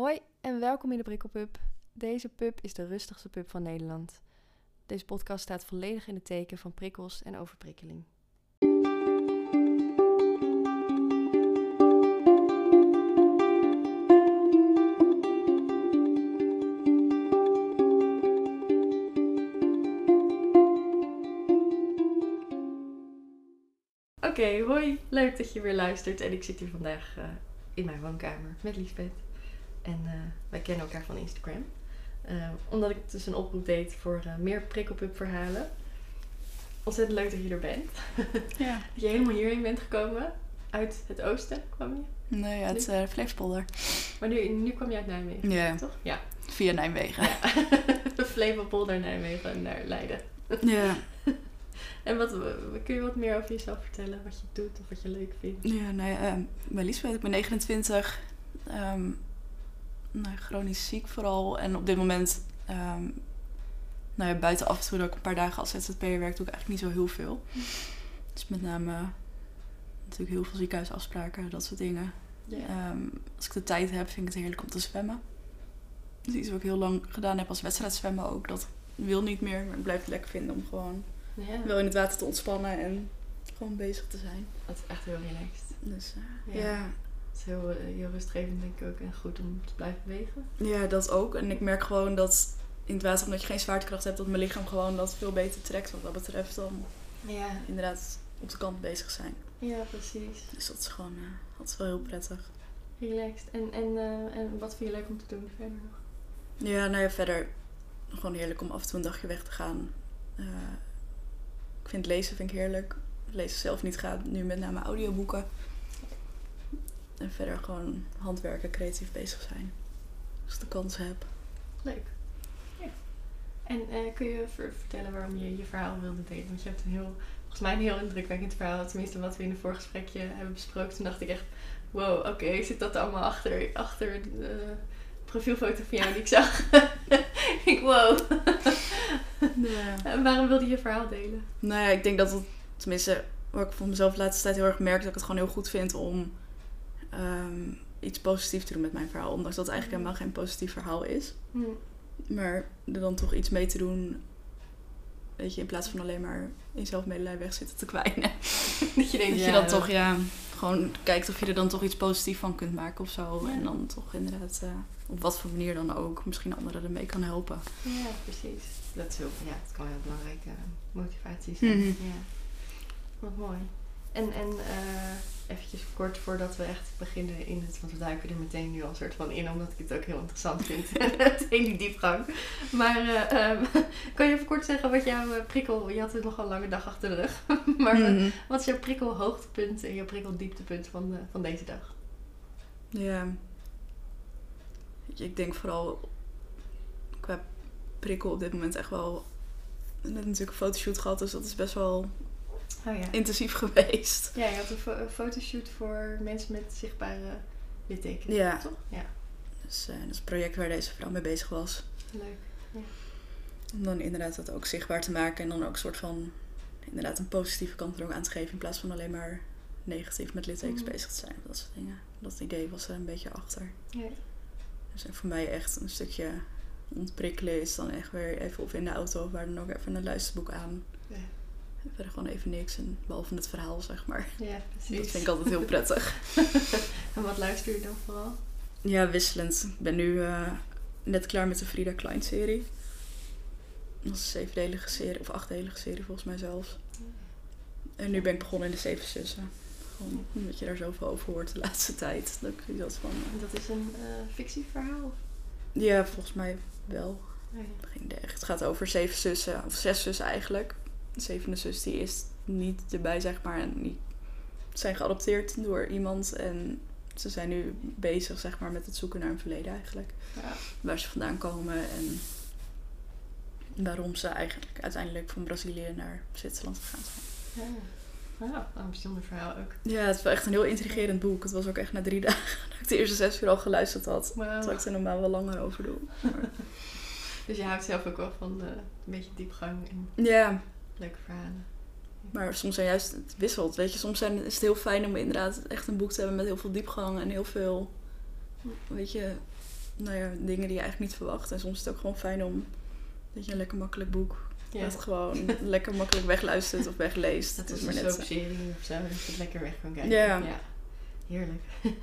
Hoi en welkom in de Prikkelpub. Deze pub is de rustigste pub van Nederland. Deze podcast staat volledig in het teken van prikkels en overprikkeling. Oké, hoi. Leuk dat je weer luistert. En ik zit hier vandaag eh, in mijn woonkamer met Liesbeth. En eh, wij kennen elkaar van Instagram. Eh, omdat ik dus een oproep deed voor eh, meer prikkelpub verhalen. Ontzettend leuk dat je er bent. Ja. dat je helemaal hierheen bent gekomen. Uit het oosten kwam je. Nee, uit uh, Flevopolder. Maar nu, nu kwam je uit Nijmegen, Ja, toch? Ja. via Nijmegen. ja. Flevopolder, Nijmegen naar Leiden. Ja. En wat, kun je wat meer over jezelf vertellen? Wat je doet of wat je leuk vindt? Ja, nou ja, ehm, ik ben Liesbeth, ik ben 29. ehm, nou, chronisch ziek vooral. En op dit moment, ehm, nou ja, buiten af en toe dat ik een paar dagen als ZZP'er werk, doe ik eigenlijk niet zo heel veel. Dus met name natuurlijk heel veel ziekenhuisafspraken, dat soort dingen. Ehm, als ik de tijd heb, vind ik het heerlijk om te zwemmen. Dat is iets wat ik heel lang gedaan heb als wedstrijdzwemmen ook. Dat wil niet meer, maar ik blijf het lekker vinden om gewoon wel in het water te ontspannen en gewoon bezig te zijn. Dat is echt heel relaxed. Dus eh, ja. Is heel, eh, heel rustgevend denk ik ook en goed om te blijven bewegen. Ja, dat ook. En ik merk gewoon dat in het water, omdat je geen zwaartekracht hebt, dat mijn lichaam gewoon dat veel beter trekt wat dat betreft dan Ja, inderdaad op de kant bezig zijn. ja precies. Dus dat is gewoon eh, dat is wel heel prettig. Relaxed. En, en, eh, en wat vind je leuk om te doen verder nog? Ja, nou ja, verder gewoon heerlijk om af en toe een dagje weg te gaan. Ik vind lezen vind ik heerlijk. Lezen zelf niet gaat, nu met name audioboeken. En verder gewoon handwerken, creatief bezig zijn. Als ik de kans heb. Leuk. Ja. En eh, kun je ver- vertellen waarom je je verhaal wilde delen? Want je hebt een heel, volgens mij een heel indrukwekkend verhaal. Tenminste, wat we in een voorgesprekje hebben besproken. Toen dacht ik echt, wow, oké, zit dat allemaal achter, achter de profielfoto van jou die ik zag? ik, wow. En waarom wilde je je verhaal delen? Nou ja, ik denk dat het, tenminste, wat ik voor mezelf de laatste tijd heel erg merk, dat ik het gewoon heel goed vind om ehm, iets positiefs te doen met mijn verhaal. Ondanks dat het eigenlijk helemaal geen positief verhaal is. Hm. Maar er dan toch iets mee te doen, weet je, in plaats van alleen maar in zelfmedelij weg zitten te kwijnen. Dat je denkt, Dat ja, je dan toch, ja, gewoon kijkt of je er dan toch iets positiefs van kunt maken of zo. Ja. En dan toch inderdaad, eh, op wat voor manier dan ook, misschien anderen ermee kan helpen. Ja, precies. Dat is heel, ja, het kan heel belangrijke motivatie zijn. Mhm. Ja. Wat mooi. En, en eh eventjes kort voordat we echt beginnen in het, want we duiken er meteen nu al een soort van in, omdat ik het ook heel interessant vind. meteen die diepgang. Maar eh, ehm, kan je even kort zeggen wat jouw eh, prikkel, je had een nogal lange dag achter de rug, maar eh, Mhm. wat is jouw prikkel hoogtepunt en jouw prikkel dieptepunt van, eh, van deze dag? Ja. Ik denk vooral qua prikkel op dit moment echt wel. Net natuurlijk een fotoshoot gehad, dus dat is best wel Oh ja. intensief geweest. Ja, je had een, fo- een fotoshoot voor mensen met zichtbare littekens, Ja. toch? Ja, Dus eh, dat is een project waar deze vrouw mee bezig was. leuk. Om dan inderdaad dat ook zichtbaar te maken en dan ook een soort van inderdaad een positieve kant er ook aan te geven. In plaats van alleen maar negatief met littekens Mhm. bezig te zijn. Dat soort dingen. Dat idee was er een beetje achter. Ja. Dus voor mij echt een stukje ontprikkelen is dan echt weer even of in de auto of waar dan ook even een luisterboek aan. Ja. Verder gewoon even niks. En behalve het verhaal, zeg maar. Ja, precies. Dat vind ik altijd heel prettig. En wat luister je dan vooral? Ja, wisselend. Ik ben nu eh, net klaar met de Frida Klein serie. Dat is een zevendelige serie, of achtdelige serie volgens mij zelfs. En nu ben ik begonnen in de Zeven Zussen. Gewoon omdat je daar zoveel over hoort de laatste tijd. Dat ik dat van... En Dat is een eh, fictieverhaal? Ja, volgens mij wel. Nee. Geen idee. Het gaat over zeven zussen, of zes zussen eigenlijk. De zevende zus die is niet erbij, zeg maar. En die zijn geadopteerd door iemand. En ze zijn nu bezig, zeg maar, met het zoeken naar een verleden eigenlijk. Ja. Waar ze vandaan komen en waarom ze eigenlijk uiteindelijk van Brazilië naar Zwitserland gegaan zijn. Ja. Nou, een bijzonder verhaal ook. Ja, het is wel echt een heel intrigerend boek. Het was ook echt na drie dagen dat ik de eerste zes uur al geluisterd had. Wauw. Terwijl ik er normaal wel langer over doe. Dus je houdt zelf ook wel van eh, een beetje diepgang en ja, leuke verhalen. Maar soms zijn juist, het wisselt, weet je. Soms zijn, is het heel fijn om inderdaad echt een boek te hebben met heel veel diepgang en heel veel, weet je, nou ja, dingen die je eigenlijk niet verwacht. En soms is het ook gewoon fijn om dat je een lekker makkelijk boek Ja. dat gewoon lekker makkelijk wegluistert of wegleest. Dat is maar een net- soapserie of zo, dat je het lekker weg kan kijken. Ja. Heerlijk.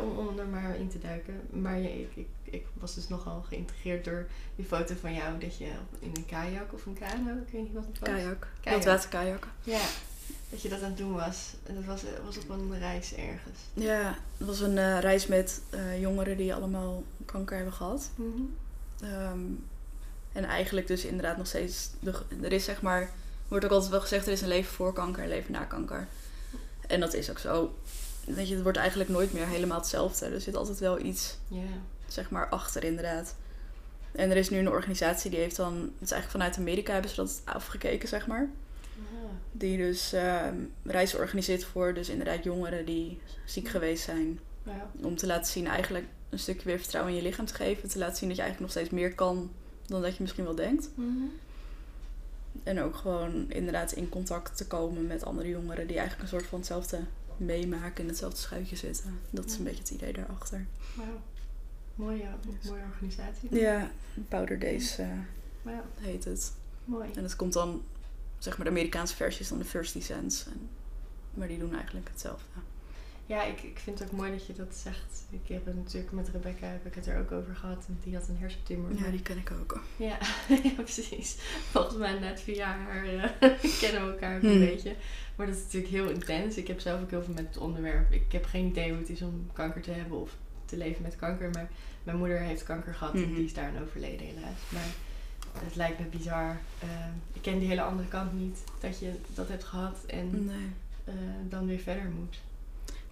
om, om er maar in te duiken. Maar ik, ik, ik was dus nogal geïntegreerd door die foto van jou dat je in een kajak of een kano, ik weet niet wat het was. Kajak. Kajak. Wildwaterkajak. Ja, dat je dat aan het doen was. En dat was, was op een reis ergens. Ja, het was een eh, reis met eh, jongeren die allemaal kanker hebben gehad. Ehm, en eigenlijk dus inderdaad nog steeds... De, er is zeg maar... wordt ook altijd wel gezegd, er is een leven voor kanker en een leven na kanker. En dat is ook zo. Weet je, het wordt eigenlijk nooit meer helemaal hetzelfde. Er zit altijd wel iets, zeg maar, achter inderdaad. En er is nu een organisatie die heeft dan... Het is eigenlijk vanuit Amerika hebben ze dat afgekeken, zeg maar. Ah, Die dus ehm reizen organiseert voor dus inderdaad jongeren die ziek geweest zijn. Om te laten zien eigenlijk een stukje weer vertrouwen in je lichaam te geven. Te laten zien dat je eigenlijk nog steeds meer kan dan dat je misschien wel denkt. Mhm. En ook gewoon inderdaad in contact te komen met andere jongeren die eigenlijk een soort van hetzelfde meemaken, in hetzelfde schuitje zitten. Dat is een beetje het idee daarachter. Wauw. Mooie, mooie organisatie. Ja, Powder Days eh, heet het. mooi. En het komt dan, zeg maar, de Amerikaanse versie is dan de First Descents. En, maar die doen eigenlijk hetzelfde. Ja, ik, ik vind het ook mooi dat je dat zegt. Ik heb het natuurlijk met Rebecca heb ik het er ook over gehad. En die had een hersentumor. Ja, die ken ik ook. ja, ja, precies. Volgens mij net via haar eh, kennen we elkaar ook een Hmm. beetje. Maar dat is natuurlijk heel intens. Ik heb zelf ook heel veel met het onderwerp. Ik heb geen idee hoe het is om kanker te hebben of te leven met kanker. Maar mijn moeder heeft kanker gehad en Mhm. die is daarin overleden helaas. Maar het lijkt me bizar. Eh, ik ken die hele andere kant niet. Dat je dat hebt gehad en Nee. eh, dan weer verder moet.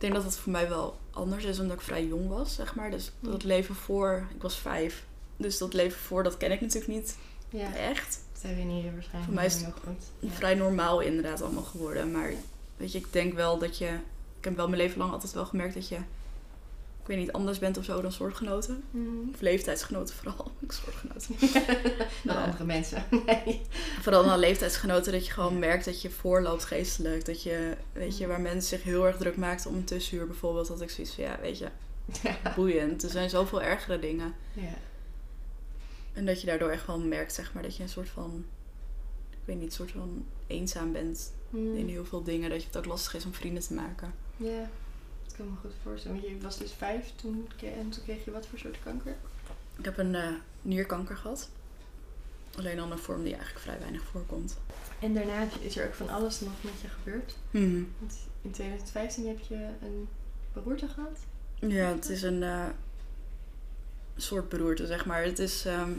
Ik denk dat het voor mij wel anders is, omdat ik vrij jong was, zeg maar. Dus Mm. dat leven voor, ik was vijf. Dus dat leven voor, dat ken ik natuurlijk niet Ja, echt. dat herinner je je waarschijnlijk Voor mij is niet goed. Ja. Vrij normaal inderdaad allemaal geworden. Maar weet je, ik denk wel dat je... Ik heb wel mijn leven lang altijd wel gemerkt dat je... Ik weet niet, anders bent of zo dan soortgenoten. Mhm. Of leeftijdsgenoten vooral. soortgenoten. Dan andere mensen. Nee. Vooral dan leeftijdsgenoten dat je gewoon merkt dat je voorloopt geestelijk. Dat je, weet je, waar mensen zich heel erg druk maakten om een tussenhuur bijvoorbeeld. Dat ik zoiets van, ja, weet je, Ja. boeiend. Er zijn zoveel ergere dingen. ja. En dat je daardoor echt wel merkt, zeg maar, dat je een soort van, ik weet niet, een soort van eenzaam bent Mhm. in heel veel dingen. Dat je het ook lastig is om vrienden te maken. Ja, kan me goed voorstellen. Want je was dus vijf toen, en toen kreeg je wat voor soort kanker? Ik heb een eh, nierkanker gehad. Alleen dan een vorm die eigenlijk vrij weinig voorkomt. En daarna is er ook van alles nog met je gebeurd. Want in 2015 heb je een beroerte gehad. Ja, het is een eh, soort beroerte, zeg maar. Het is ehm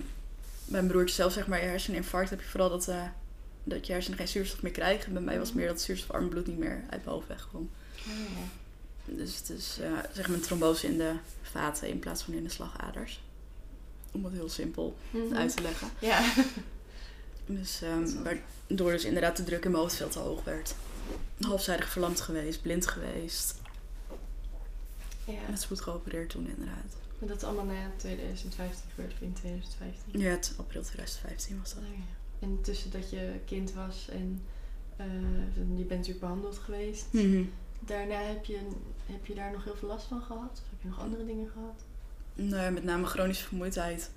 bij een beroerte zelf, zeg maar, je herseninfarct heb je vooral dat, eh, dat je hersenen geen zuurstof meer krijgen. Bij mij was het meer dat zuurstofarm bloed niet meer uit mijn hoofd wegkwam. Oh, ja. Dus het is eh, zeg maar een trombose in de vaten in plaats van in de slagaders. Om het heel simpel Mhm. uit te leggen. Ja. Dus ehm, is waardoor dus inderdaad de druk in mijn hoofd veel te hoog werd. Halfzijdig verlamd geweest, blind geweest. ja. Met spoed geopereerd toen inderdaad. Maar dat is allemaal na 2015 gebeurd, of in 2015. Ja, het april 2015 was dat. Oh, ja. En tussen dat je kind was en eh, je bent natuurlijk behandeld geweest. Mhm. Daarna heb je, heb je daar nog heel veel last van gehad? Of heb je nog andere dingen gehad? Nou ja, met name chronische vermoeidheid.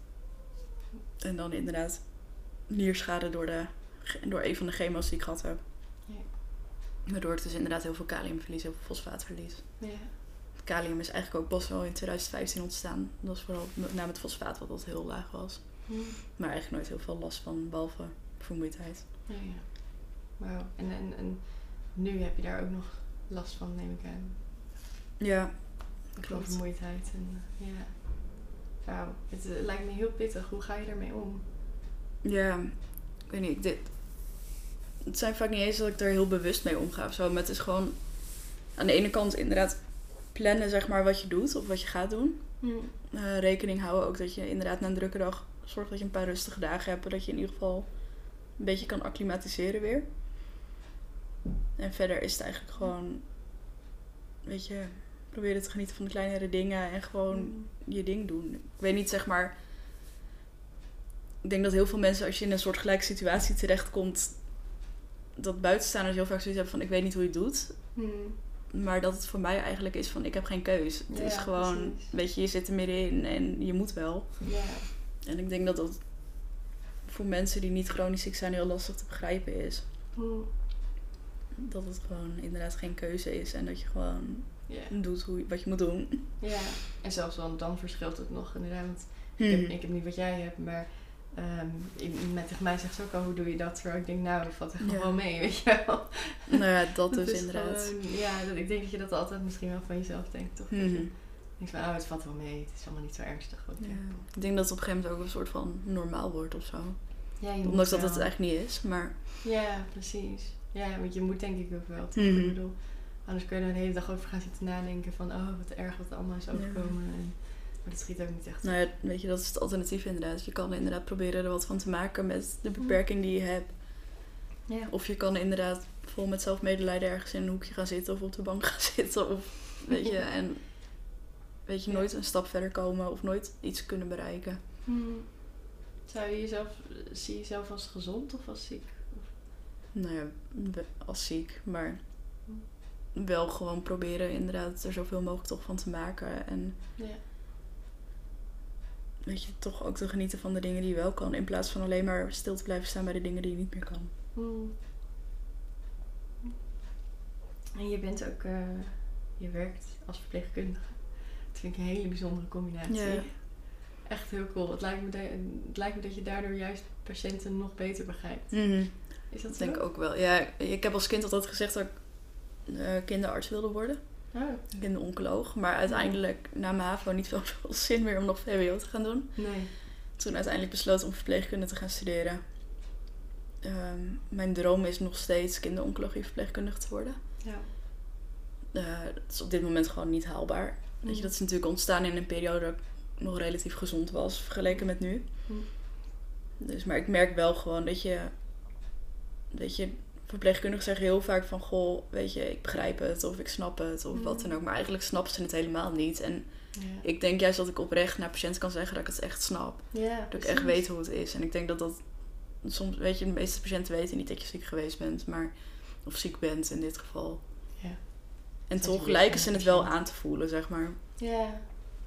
En dan inderdaad nierschade door, de, door een van de chemo's die ik gehad heb. Ja. Waardoor ik dus inderdaad heel veel kaliumverlies, heel veel fosfaatverlies. Ja. Het kalium is eigenlijk ook pas wel in 2015 ontstaan. Dat was vooral met name het fosfaat wat dat heel laag was. Hm. Maar eigenlijk nooit heel veel last van, behalve vermoeidheid. Ja, ja. Wauw. En, en, en nu heb je daar ook nog last van, neem ik aan. Ja, klopt. vermoeidheid. En, eh, ja. Wauw. Het eh, lijkt me heel pittig. Hoe ga je daarmee om? Ja, ik weet niet. Dit, het zijn vaak niet eens dat ik er heel bewust mee omga of zo. Maar het is gewoon aan de ene kant inderdaad plannen zeg maar wat je doet of wat je gaat doen. Hm. Eh, rekening houden ook dat je inderdaad na een drukke dag zorgt dat je een paar rustige dagen hebt. Dat je in ieder geval een beetje kan acclimatiseren weer. En verder is het eigenlijk gewoon, weet je, proberen te genieten van de kleinere dingen en gewoon Hm. je ding doen. Ik weet niet, zeg maar, ik denk dat heel veel mensen, als je in een soort gelijke situatie terechtkomt, dat buitenstaanders heel vaak zoiets hebben van ik weet niet hoe je het doet. Hmm. Maar dat het voor mij eigenlijk is van ik heb geen keus. Het Ja, is gewoon, precies. weet je, je zit er middenin en je moet wel. En ik denk dat dat voor mensen die niet chronisch ziek zijn heel lastig te begrijpen is. Hmm. Dat het gewoon inderdaad geen keuze is en dat je gewoon doet hoe, wat je moet doen. ja. En zelfs dan, dan verschilt het nog inderdaad. Want Hmm. ik, heb, ik heb niet wat jij hebt, maar ehm iemand tegen mij zegt ze ook al, hoe doe je dat? Terwijl ik denk, nou, dat valt echt Ja. gewoon mee, weet je wel. Nou ja, dat dus is inderdaad. gewoon- ja, dat, ik denk dat je dat altijd misschien wel van jezelf denkt, toch? Je denkt van, oh, het valt wel mee, het is allemaal niet zo ernstig. Wat ik Ja. Ik denk dat het op een gegeven moment ook een soort van normaal wordt of zo. Ja, Ondanks dat het eigenlijk niet is, maar... Ja, precies. Ja, want je moet denk ik ook wel. Mhm. Ik bedoel, anders kun je er een hele dag over gaan zitten nadenken van, oh, wat erg wat er allemaal is overkomen. En, maar dat schiet ook niet echt. Nou ja, weet je, dat is het alternatief inderdaad. Je kan inderdaad proberen er wat van te maken met de beperking die je hebt. Ja. Of je kan inderdaad vol met zelfmedelijden ergens in een hoekje gaan zitten of op de bank gaan zitten. Of weet je, en weet je, nooit een stap verder komen of nooit iets kunnen bereiken. Hmm. Zou je jezelf, zie je jezelf als gezond of als ziek? Nou ja, als ziek, maar wel gewoon proberen inderdaad er zoveel mogelijk toch van te maken. En Ja. weet je, toch ook te genieten van de dingen die je wel kan. In plaats van alleen maar stil te blijven staan bij de dingen die je niet meer kan. Hmm. En je bent ook, eh, je werkt als verpleegkundige. Dat vind ik een hele bijzondere combinatie. Ja. Echt heel cool. Het lijkt, me dat, het lijkt me dat je daardoor juist patiënten nog beter begrijpt. Is dat denk ik ook wel. Ja, ik heb als kind altijd gezegd dat ik eh, kinderarts wilde worden. Oh, Kinderoncoloog. Maar uiteindelijk, na mijn HAVO, niet zoveel zin meer om nog VWO te gaan doen. nee. Toen uiteindelijk besloten om verpleegkunde te gaan studeren. Ehm, mijn droom is nog steeds kinderoncologie verpleegkundige te worden. Ja. Eh, dat is op dit moment gewoon niet haalbaar. Weet je, dat is natuurlijk ontstaan in een periode dat ik nog relatief gezond was, vergeleken met nu. Mm. Dus, maar ik merk wel gewoon dat je, weet je, verpleegkundigen zeggen heel vaak van, goh, weet je, ik begrijp het of ik snap het of wat Mm. dan ook. Maar eigenlijk snappen ze het helemaal niet. En Ja. ik denk juist dat ik oprecht naar patiënten kan zeggen dat ik het echt snap. ja, Dat ik echt weet hoe het is. En ik denk dat dat soms, weet je, de meeste patiënten weten niet dat je ziek geweest bent, maar of ziek bent in dit geval. Ja. En Dat toch lijken ze het wel aan te voelen, zeg maar. Ja,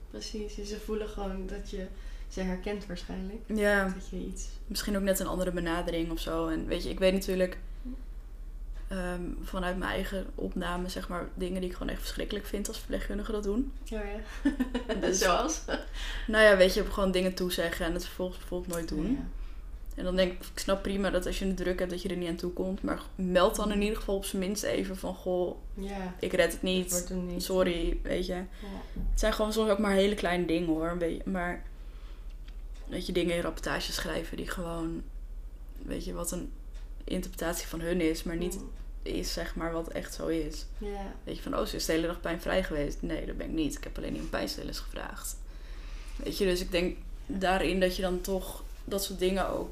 precies. Dus Ze voelen gewoon dat je ze herkent waarschijnlijk. Ja, Dat je iets... misschien ook net een andere benadering of zo. En weet je, ik weet natuurlijk ehm, vanuit mijn eigen opname, zeg maar, dingen die ik gewoon echt verschrikkelijk vind als verpleegkundigen dat doen. Oh ja. Dus- Zoals? Nou ja, weet je, gewoon dingen toezeggen en het vervolgens bijvoorbeeld nooit doen. Ja. En dan denk ik, ik snap prima dat als je het druk hebt, dat je er niet aan toe komt. Maar meld dan in ieder geval op zijn minst even van, goh, Ja. ik red het niet. niet. Sorry, weet je. Ja. Het zijn gewoon soms ook maar hele kleine dingen hoor. Een beetje, maar weet je, dingen in rapportages schrijven die gewoon, weet je, wat een interpretatie van hun is, maar niet Mm. is zeg maar wat echt zo is. Weet je, van oh, ze is de hele dag pijnvrij geweest. Nee, dat ben ik niet. Ik heb alleen niet pijnstillers gevraagd. Weet je, dus ik denk daarin dat je dan toch dat soort dingen ook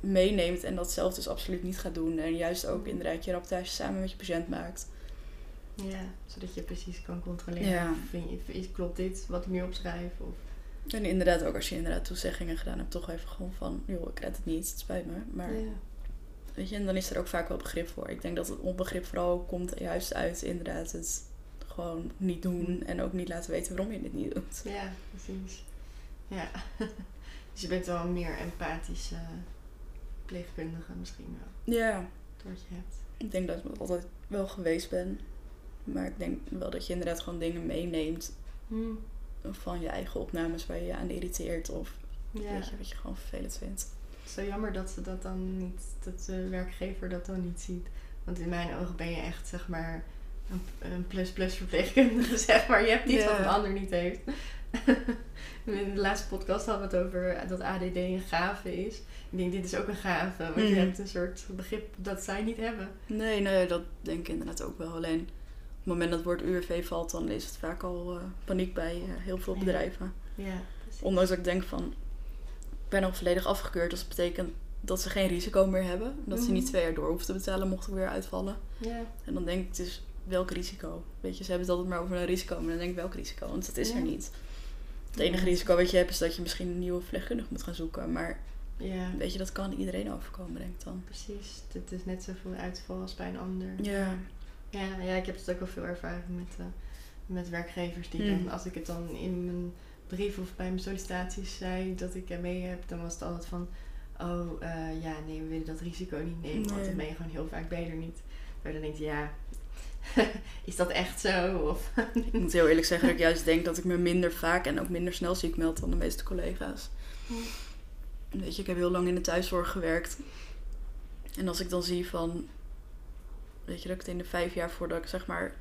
meeneemt en dat zelf dus absoluut niet gaat doen. En juist ook inderdaad je rapportage samen met je patiënt maakt. Ja, zodat je precies kan controleren. Ja. Vind je, klopt dit wat ik nu opschrijf? Of... En inderdaad ook als je inderdaad toezeggingen gedaan hebt, toch even gewoon van, joh, ik red het niet, het spijt me. Maar Ja. weet je, en dan is er ook vaak wel begrip voor. Ik denk dat het onbegrip vooral komt juist uit inderdaad het gewoon niet doen en ook niet laten weten waarom je dit niet doet. ja, precies. Ja. dus je bent wel een meer empathische pleegkundige misschien wel. Ja, wat je hebt. ik denk dat ik altijd wel geweest ben. Maar ik denk wel dat je inderdaad gewoon dingen meeneemt Hmm. Van je eigen opnames waar je je aan irriteert of Ja. weet je, wat je gewoon vervelend vindt. Zo jammer dat ze dat dan niet, dat de werkgever dat dan niet ziet. Want in mijn ogen ben je echt, zeg maar, een, plus-plus verpleegkundige, zeg maar. Je hebt iets Ja. wat een ander niet heeft. in de laatste podcast hadden we het over dat ADD een gave is. Ik denk, dit is ook een gave, want je Mhm. hebt een soort begrip dat zij niet hebben. Nee, nee, dat denk ik inderdaad ook wel. Alleen moment dat het woord UWV valt, dan is het vaak al eh, paniek bij eh, heel veel bedrijven. Ja. Ondanks dat ik denk van, ik ben al volledig afgekeurd. Dus dat betekent dat ze geen risico meer hebben. Dat ze Mhm. niet twee jaar door hoeven te betalen mocht ik weer uitvallen. Ja, En dan denk ik dus, welk risico? Weet je, ze hebben het altijd maar over een risico. Maar dan denk ik, welk risico? Want dat is Ja. er niet. Het enige risico wat je hebt is dat je misschien een nieuwe verpleegkundige moet gaan zoeken. Maar Ja, Weet je, dat kan iedereen overkomen, denk ik dan. precies. Het is net zoveel uitval als bij een ander. Ja. Ja, ja ik heb het ook wel veel ervaren met, eh, met werkgevers. Die Hmm. dan, als ik het dan in mijn brief of bij mijn sollicitaties zei dat ik er mee heb, dan was het altijd van: Oh eh, ja, nee, we willen dat risico niet nemen. Want dan ben je gewoon heel vaak beter niet. Maar dan denk je, ja, is dat echt zo? Of, Ik moet heel eerlijk zeggen dat ik juist denk dat ik me minder vaak en ook minder snel ziek meld dan de meeste collega's. Weet je, ik heb heel lang in de thuiszorg gewerkt. En als ik dan zie van, weet je, dat ik het in de vijf jaar voordat ik zeg maar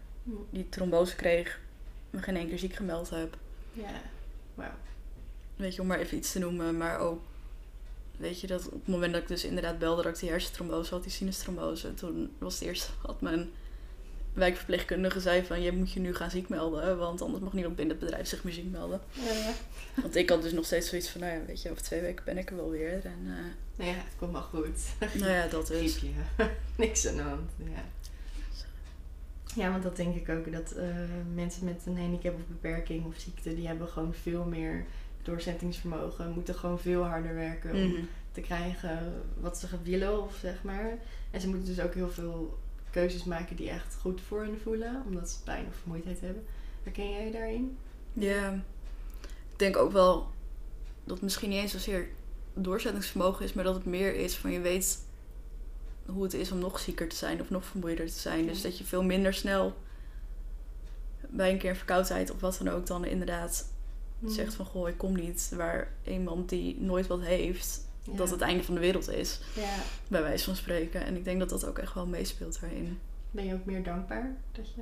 die trombose kreeg, me geen keer ziek gemeld heb. ja, wauw. Weet je, om maar even iets te noemen. Maar ook, weet je, dat op het moment dat ik dus inderdaad belde dat ik die hersentrombose had, die sinustrombose. Toen was het eerst wat mijn wijkverpleegkundige zei van, je moet je nu gaan ziek melden. Want anders mag niemand binnen het bedrijf zich meer ziek melden. Ja. Want ik had dus nog steeds zoiets van, nou ja, weet je, over twee weken ben ik er wel weer. En uh, Nou ja, het komt wel goed. nou ja, dat is. Griepje. Niks aan de hand. Ja. ja, want dat denk ik ook. Dat uh, mensen met een handicap of beperking of ziekte, die hebben gewoon veel meer doorzettingsvermogen. Moeten gewoon veel harder werken om Mhm. te krijgen wat ze willen, of zeg maar. En ze moeten dus ook heel veel keuzes maken die echt goed voor hen voelen, omdat ze pijn of vermoeidheid hebben. Herken jij je daarin? Ja, ik denk ook wel dat het misschien niet eens zozeer doorzettingsvermogen is, maar dat het meer is van je weet hoe het is om nog zieker te zijn of nog vermoeider te zijn. Dus dat je veel minder snel bij een keer een verkoudheid of wat dan ook dan inderdaad Hmm. zegt van goh, ik kom niet. Waar iemand die nooit wat heeft, Ja. dat het einde van de wereld is. Ja. Bij wijze van spreken. En ik denk dat dat ook echt wel meespeelt daarin. Ben je ook meer dankbaar? Dat je,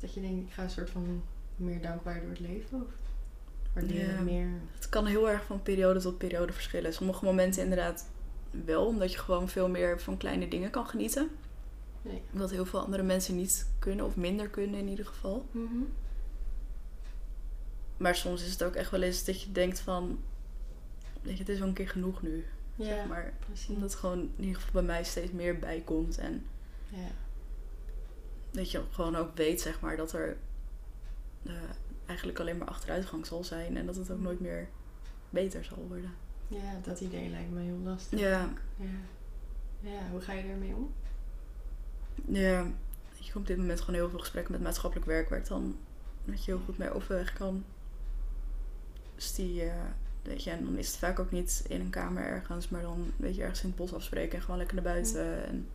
dat je denkt, ik ga een soort van meer dankbaar door het leven? Of waardeer je Ja. meer? Het kan heel erg van periode tot periode verschillen. Sommige momenten inderdaad wel, omdat je gewoon veel meer van kleine dingen kan genieten. Nee. Wat heel veel andere mensen niet kunnen, of minder kunnen in ieder geval. Mhm. Maar soms is het ook echt wel eens dat je denkt van... Weet je, het is wel een keer genoeg nu. Ja, Zeg maar precies. omdat het gewoon in ieder geval bij mij steeds meer bij komt. En Ja. dat je gewoon ook weet, zeg maar, dat er eh, eigenlijk alleen maar achteruitgang zal zijn. En dat het ook nooit meer beter zal worden. ja, dat idee lijkt me heel lastig. Ja, Ja. ja, hoe ga je daarmee om? ja. Ik heb op dit moment gewoon heel veel gesprekken met maatschappelijk werk waar ik dan dat je heel goed mee overweg kan. Dus die, eh, weet je, en dan is het vaak ook niet in een kamer ergens, maar dan weet je ergens in het bos afspreken en gewoon lekker naar buiten. En,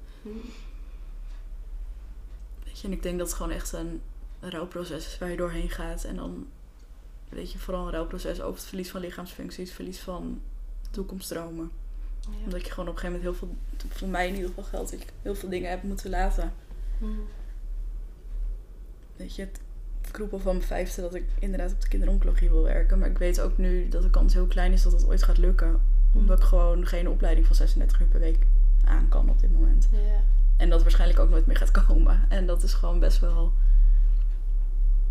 weet je, en ik denk dat het gewoon echt een rouwproces is waar je doorheen gaat. En dan, weet je, vooral een rouwproces over het verlies van lichaamsfuncties, verlies van toekomstdromen. Ja. Omdat je gewoon op een gegeven moment heel veel, voor mij in ieder geval geldt, dat je heel veel dingen hebt moeten laten. Weet je, het ik roep al van mijn vijfde dat ik inderdaad op de kinderoncologie wil werken. Maar ik weet ook nu dat de kans heel klein is dat het ooit gaat lukken. Omdat ik gewoon geen opleiding van 36 uur per week aan kan op dit moment. Ja. En dat waarschijnlijk ook nooit meer gaat komen. En dat is gewoon best wel...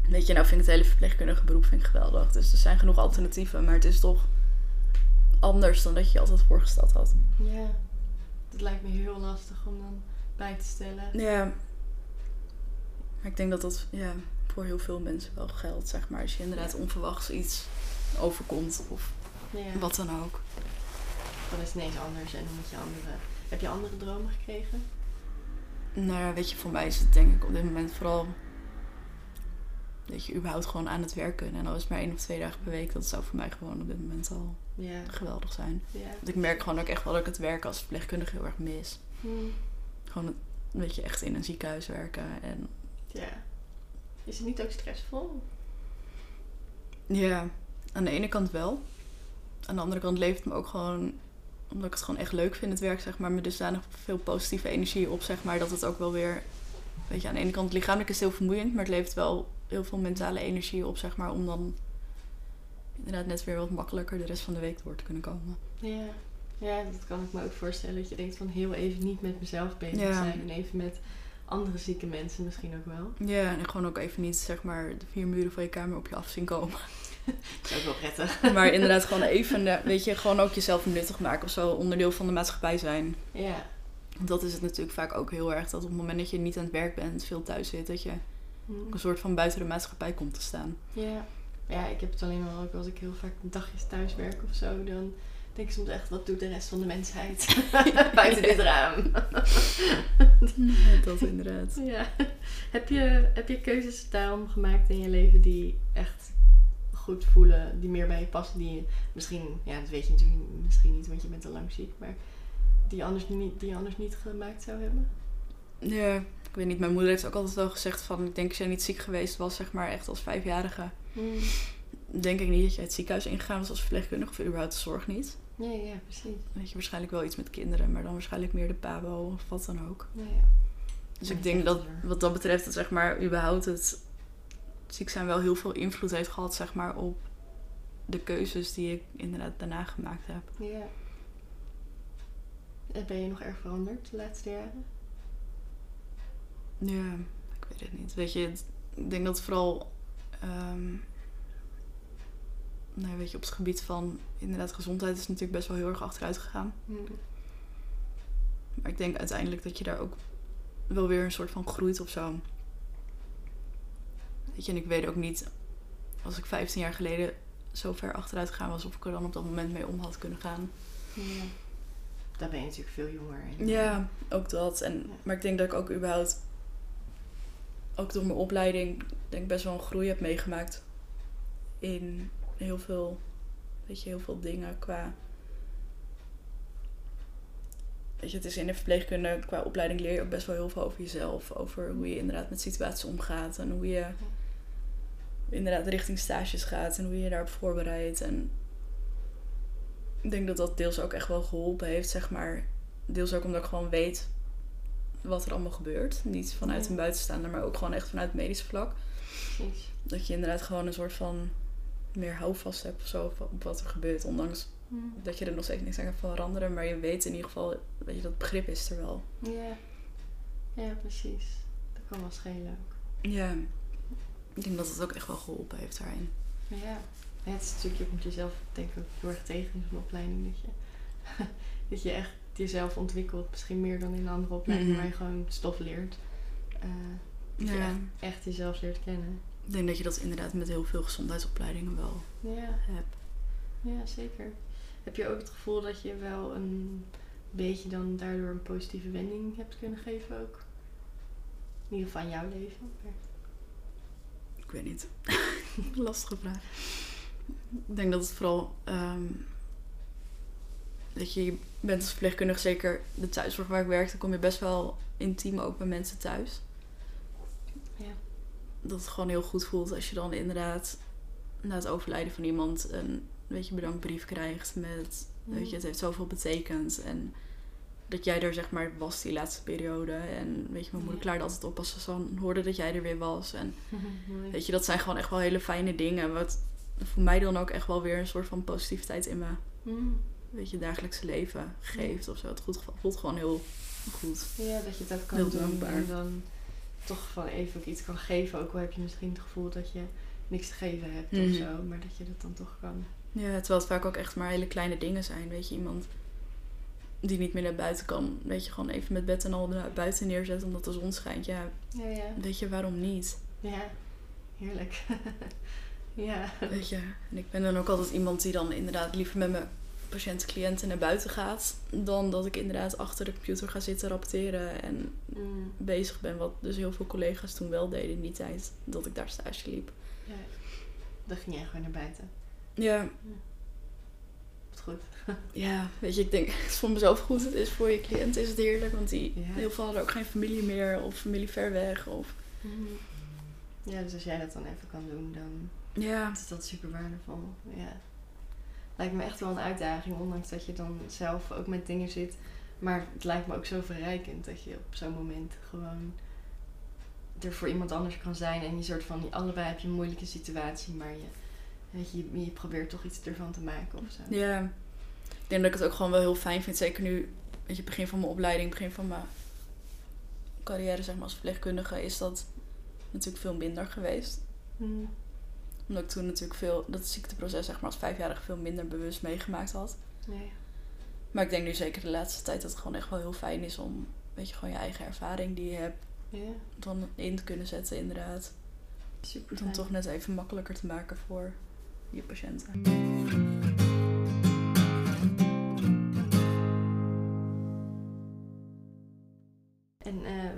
Weet je, nou vind ik het hele verpleegkundige beroep vind ik geweldig. Dus er zijn genoeg alternatieven. Maar het is toch anders dan dat je je altijd voorgesteld had. ja. Dat lijkt me heel lastig om dan bij te stellen. Ja. Maar ik denk dat dat ja, voor heel veel mensen wel geldt, zeg maar. Als je inderdaad onverwachts iets overkomt of Ja. wat dan ook. Dan is het ineens anders en dan moet je andere... Heb je andere dromen gekregen? Nou ja, weet je, voor mij is het denk ik op dit moment vooral... Dat je überhaupt gewoon aan het werken. En al is het maar één of twee dagen per week. Dat zou voor mij gewoon op dit moment al Ja. geweldig zijn. Ja. Want ik merk gewoon ook echt wel dat ik het werk als verpleegkundige heel erg mis. Hm. Gewoon een beetje echt in een ziekenhuis werken. En Ja. Is het niet ook stressvol? Ja, aan de ene kant wel. Aan de andere kant levert het me ook gewoon, omdat ik het gewoon echt leuk vind, het werk, zeg maar, me dusdanig veel positieve energie op, zeg maar, dat het ook wel weer, weet je, aan de ene kant lichamelijk is het heel vermoeiend, maar het levert wel heel veel mentale energie op, zeg maar, om dan inderdaad net weer wat makkelijker de rest van de week door te kunnen komen. Ja. Ja, dat kan ik me ook voorstellen. Dat je denkt van heel even niet met mezelf bezig Ja. zijn. En even met andere zieke mensen misschien ook wel. Ja, en gewoon ook even niet, zeg maar, de vier muren van je kamer op je af zien komen. Dat is ook wel prettig. Maar inderdaad gewoon even, eh, weet je, gewoon ook jezelf nuttig maken of zo, onderdeel van de maatschappij zijn. Ja. Want dat is het natuurlijk vaak ook heel erg. Dat op het moment dat je niet aan het werk bent, veel thuis zit, dat je ook een soort van buiten de maatschappij komt te staan. Ja. Ja, ik heb het alleen maar ook als ik heel vaak dagjes thuis werk of zo. Dan denk ik soms echt, wat doet de rest van de mensheid buiten dit raam? Dat inderdaad. ja. Heb je, heb je keuzes daarom gemaakt in je leven die echt goed voelen, die meer bij je passen, die je misschien, ja, dat weet je natuurlijk misschien niet, want je bent al lang ziek, maar die je anders niet, die je anders niet gemaakt zou hebben? Ja, ik weet niet. Mijn moeder heeft ook altijd wel gezegd van... Ik denk als jij niet ziek geweest was, zeg maar echt als vijfjarige... Mm. Denk ik niet dat jij het ziekenhuis ingegaan was als verpleegkundige of überhaupt de zorg niet. Ja, ja, precies. Weet je, waarschijnlijk wel iets met kinderen, maar dan waarschijnlijk meer de pabo of wat dan ook. Nou ja. Dus ik denk dat wat dat betreft, dat zeg maar überhaupt het ziek zijn wel heel veel invloed heeft gehad, zeg maar, op de keuzes die ik inderdaad daarna gemaakt heb. Ja. En Ben je nog erg veranderd de laatste jaren? Ja, ik weet het niet. Weet je, ik denk dat vooral, ehm, nou, weet je, op het gebied van inderdaad gezondheid is natuurlijk best wel heel erg achteruit gegaan. Mm. Maar ik denk uiteindelijk dat je daar ook wel weer een soort van groeit of zo. Weet je, en ik weet ook niet, als ik 15 jaar geleden zo ver achteruit gegaan was, of ik er dan op dat moment mee om had kunnen gaan. Ja. Daar ben je natuurlijk veel jonger. En, Ja, ook dat. En, Ja. Maar ik denk dat ik ook überhaupt, ook door mijn opleiding, denk best wel een groei heb meegemaakt in heel veel, weet je, heel veel dingen qua. Weet je, het is in de verpleegkunde, qua opleiding leer je ook best wel heel veel over jezelf. Over hoe je inderdaad met situaties omgaat en hoe je inderdaad richting stages gaat en hoe je je daarop voorbereidt. En ik denk dat dat deels ook echt wel geholpen heeft, zeg maar. Deels ook omdat ik gewoon weet wat er allemaal gebeurt. Niet vanuit een buitenstaander, maar ook gewoon echt vanuit het medisch vlak. Precies. Dat je inderdaad gewoon een soort van meer houvast hebt of zo op- op wat er gebeurt. Ondanks Mm. dat je er nog steeds niks aan kan veranderen. Maar je weet in ieder geval, weet je, dat begrip is er wel. Ja. Ja, precies. Dat kan wel schelen ook. Ja. Ik denk dat het ook echt wel geholpen heeft daarin. Ja. ja, het is natuurlijk, je komt jezelf denk ik ook heel erg tegen in zo'n opleiding. Dat je, dat je echt jezelf ontwikkelt. Misschien meer dan in een andere opleiding Mhm. waar je gewoon stof leert. Eh, dat je Ja. echt, echt jezelf leert kennen. Ik denk dat je dat inderdaad met heel veel gezondheidsopleidingen wel Ja. hebt. Ja, zeker. Heb je ook het gevoel dat je wel een beetje dan daardoor een positieve wending hebt kunnen geven ook? In ieder geval aan jouw leven. Maar- Ik weet niet. Lastige vraag. Ik denk dat het vooral. ehm, dat je, je bent als verpleegkundige, zeker de thuiszorg waar ik werkte, kom je best wel intiem ook bij mensen thuis. Dat het gewoon heel goed voelt als je dan inderdaad na het overlijden van iemand een weet je, bedankbrief krijgt met, weet je, het heeft zoveel betekend. En dat jij er zeg maar was die laatste periode. En weet je, mijn moeder Ja. klaarde altijd op als ze dan hoorde dat jij er weer was. En. Weet je, dat zijn gewoon echt wel hele fijne dingen. Wat voor mij dan ook echt wel weer een soort van positiviteit in mijn Mm. weet je, dagelijkse leven geeft of zo. Het goed, voelt gewoon heel goed. Ja, dat je ook kan Heel doen dankbaar. en dan toch van even ook iets kan geven. Ook al heb je misschien het gevoel dat je niks te geven hebt Mhm. of zo. Maar dat je dat dan toch kan. Ja, terwijl het vaak ook echt maar hele kleine dingen zijn. Weet je, iemand die niet meer naar buiten kan. Weet je, gewoon even met bed en al naar buiten neerzet omdat de zon schijnt. Ja, Ja, ja. weet je, waarom niet? Ja, heerlijk. ja. Weet je, en ik ben dan ook altijd iemand die dan inderdaad liever met mijn patiënten, cliënten naar buiten gaat. Dan dat ik inderdaad achter de computer ga zitten rapporteren en Mm. bezig ben. Wat dus heel veel collega's toen wel deden in die tijd dat ik daar stage liep. ja. Dan ging jij gewoon naar buiten. Ja, Wat goed. ja, weet je, ik denk, het is voor mezelf goed. Het is voor je cliënt is het heerlijk, want die Ja. heel veel hadden ook geen familie meer of familie ver weg. Of, Ja, dus als jij dat dan even kan doen, dan ja, is dat super waardevol. Ja. Lijkt me echt wel een uitdaging, ondanks dat je dan zelf ook met dingen zit. Maar het lijkt me ook zo verrijkend dat je op zo'n moment gewoon er voor iemand anders kan zijn. En je soort van, allebei heb je een moeilijke situatie, maar je, weet je, je, probeert toch iets ervan te maken of zo. ja. Ik denk dat ik het ook gewoon wel heel fijn vind. Zeker nu, weet je, begin van mijn opleiding, begin van mijn carrière zeg maar, als verpleegkundige, is dat natuurlijk veel minder geweest. Mm omdat ik toen natuurlijk veel, dat ziekteproces zeg maar als vijfjarig veel minder bewust meegemaakt had. Nee. Maar ik denk nu zeker de laatste tijd dat het gewoon echt wel heel fijn is om, weet je, gewoon je eigen ervaring die je hebt, ja. dan in te kunnen zetten inderdaad. Super. Om toch net even makkelijker te maken voor je patiënten. En eh,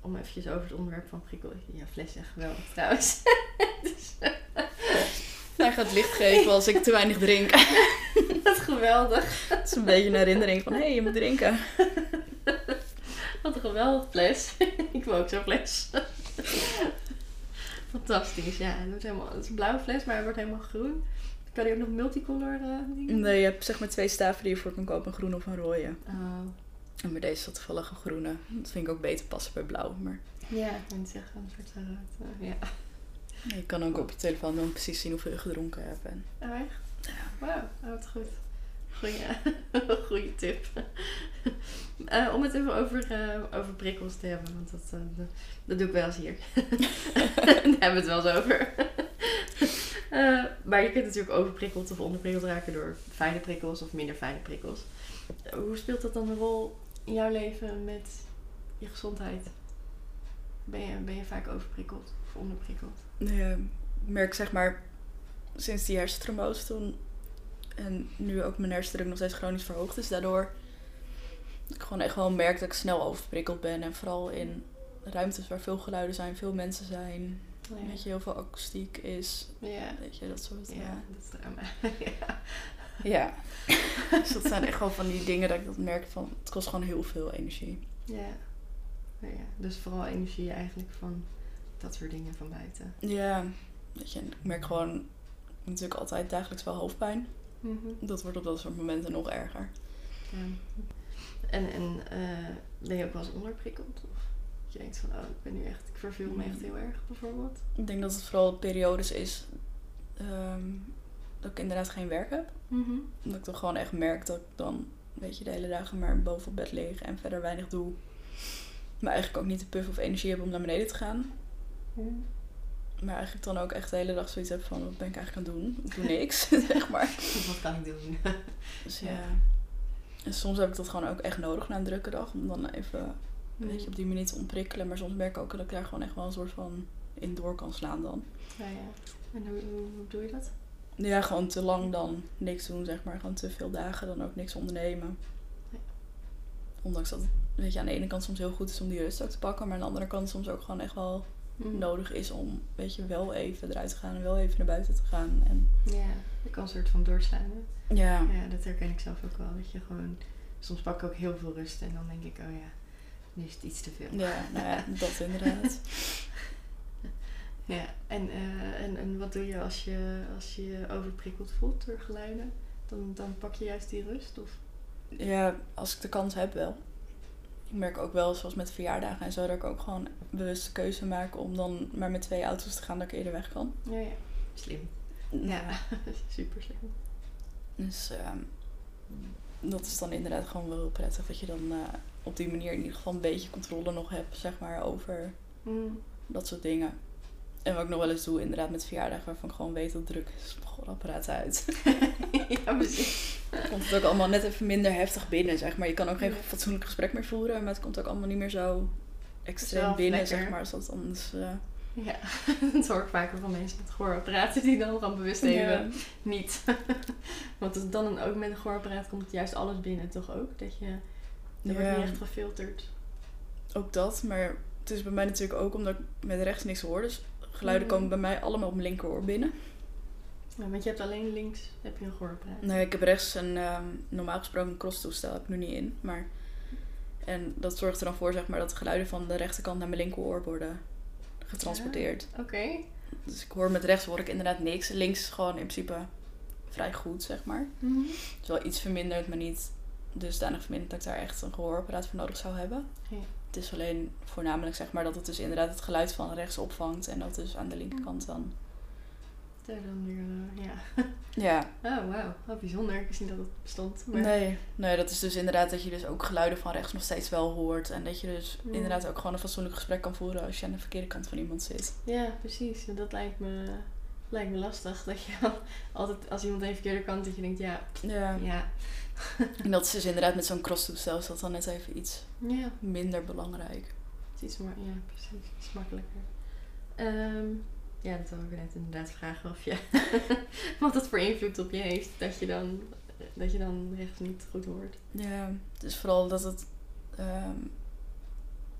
om eventjes over het onderwerp van prikkel. Ja, fles echt geweldig trouwens. gaat licht geven als ik te weinig drink. wat geweldig. Het is een beetje een herinnering van, hé, hey, je moet drinken. Wat een geweldig fles. ik wil ook zo'n fles. Fantastisch, ja. Het, wordt helemaal, het is een blauwe fles, maar hij wordt helemaal groen. Kan hij ook nog multicolor eh, dingen? Nee, je hebt zeg maar twee staven die je voor kan kopen, een groene of een rode. Oh, En bij deze is dat toevallig een groene. Dat vind ik ook beter passen bij blauw. Maar ja, ik moet zeggen, een soort eh, ja. Je kan ook op je telefoon dan precies zien hoeveel je gedronken hebt. En Oh, echt? Ja. Wauw, oh, wat goed. Goeie, goeie tip. Eh, om het even over, eh, over prikkels te hebben, want dat, eh, dat, dat doe ik wel eens hier. Daar hebben we het wel eens over. Maar je kunt natuurlijk overprikkeld of onderprikkeld raken door fijne prikkels of minder fijne prikkels. Hoe speelt dat dan een rol in jouw leven met je gezondheid? Ben je, ben je vaak overprikkeld of onderprikkeld? Ja, ik merk zeg maar sinds die hersentrombose toen en nu ook mijn hersendruk nog steeds chronisch verhoogd is. Daardoor dat ik gewoon echt wel merk dat ik snel overprikkeld ben. En vooral in ruimtes waar veel geluiden zijn, veel mensen zijn. Ja. Weet je, heel veel akoestiek is. Ja, Weet je, dat soort. ja, Ja. dat is drama. ja. ja. dus dat zijn echt gewoon van die dingen dat ik dat merk van het kost gewoon heel veel energie. Ja. Ja. Dus vooral energie eigenlijk van dat soort dingen van buiten. Ja, weet je, ik merk gewoon natuurlijk altijd dagelijks wel hoofdpijn. Dat wordt op dat soort momenten nog erger. Ja. En, en eh, ben je ook wel eens onderprikkeld? Of dat je denkt van, oh, ik ben nu echt, ik verveel me echt heel erg bijvoorbeeld. Ik denk dat het vooral periodes is ehm, dat ik inderdaad geen werk heb. Dat ik dan gewoon echt merk dat ik dan, weet je, de hele dagen maar boven op bed lig en verder weinig doe. Maar eigenlijk ook niet de puff of energie heb om naar beneden te gaan. Maar eigenlijk dan ook echt de hele dag zoiets heb van, wat ben ik eigenlijk aan het doen? Ik doe niks, zeg maar. Wat kan ik doen? Dus Ja. ja. En soms heb ik dat gewoon ook echt nodig na een drukke dag. Om dan even, weet je, op die manier te ontprikkelen. Maar soms merk ik ook dat ik daar gewoon echt wel een soort van in door kan slaan dan. Ja, ja. En hoe doe je dat? Ja, gewoon te lang dan niks doen, zeg maar. Gewoon te veel dagen dan ook niks ondernemen. Ja. Ondanks dat het, weet je, aan de ene kant soms heel goed is om die rust ook te pakken. Maar aan de andere kant soms ook gewoon echt wel Mm. nodig is om, weet je, wel even eruit te gaan. En wel even naar buiten te gaan. En Ja, je kan een soort van doorslaan. Ja, Ja, dat herken ik zelf ook wel. Dat je gewoon, soms pak ik ook heel veel rust en dan denk ik, oh ja, nu is het iets te veel. ja, nou ja, dat inderdaad. Ja, en, eh, en, en wat doe je als je als je je overprikkeld voelt door geluiden? Dan, dan pak je juist die rust? Of? Ja, als ik de kans heb wel. Ik merk ook wel, zoals met verjaardagen en zo, dat ik ook gewoon bewust de keuze maak om dan maar met twee auto's te gaan dat ik eerder weg kan. Ja, ja. Slim. Ja, super slim. Dus ehm, dat is dan inderdaad gewoon wel heel prettig dat je dan eh, op die manier in ieder geval een beetje controle nog hebt, zeg maar, over Mm. dat soort dingen. En wat ik nog wel eens doe, inderdaad met verjaardagen waarvan ik gewoon weet dat druk is, gewoon apparaat uit. ja, precies. komt het ook allemaal net even minder heftig binnen, zeg maar. Je kan ook geen fatsoenlijk gesprek meer voeren, maar het komt ook allemaal niet meer zo extreem binnen, lekker. zeg maar, als dat anders... eh, Ja, dat hoor ik vaker van mensen met gehoorapparaten die dan gewoon bewust even ja. niet. Want het dan ook met een gehoorapparaat komt juist alles binnen, toch ook? Dat je, er wordt niet echt gefilterd. Ook dat, maar het is bij mij natuurlijk ook omdat ik met rechts niks hoor. Dus geluiden Mhm. komen bij mij allemaal op mijn linkeroor binnen. Ja, want je hebt alleen links heb je een gehoorapparaat. Nee, ik heb rechts een ehm, normaal gesproken een crosstoestel, heb ik nu niet in. Maar, en dat zorgt er dan voor zeg maar, dat de geluiden van de rechterkant naar mijn linkeroor worden getransporteerd. Oké. Dus ik hoor met rechts hoor ik inderdaad niks. Links is gewoon in principe vrij goed, zeg maar. Mhm. Het is wel iets verminderd, maar niet dusdanig verminderd dat ik daar echt een gehoorapparaat voor nodig zou hebben. Ja. Het is alleen voornamelijk zeg maar dat het dus inderdaad het geluid van rechts opvangt en dat dus aan de linkerkant dan. Daar dan weer, eh, ja. Ja, Oh, wauw. Wat bijzonder. Ik wist niet dat het bestond. Maar... nee, nee, dat is dus inderdaad dat je dus ook geluiden van rechts nog steeds wel hoort en dat je dus Ja. inderdaad ook gewoon een fatsoenlijk gesprek kan voeren als je aan de verkeerde kant van iemand zit. Ja, precies. En dat lijkt me, lijkt me lastig. Dat je al- altijd, als iemand een verkeerde kant, dat je denkt, ja, Ja. ja, En dat is dus inderdaad met zo'n crosstoestel is dat dan net even iets ja. minder belangrijk. Het is iets maar, ja, precies. Iets makkelijker. Ehm, ja, dat wil ik net inderdaad vragen of je, wat dat voor invloed op je heeft. Dat je dan, dat je dan rechts niet goed hoort. Ja, dus vooral dat het. ehm,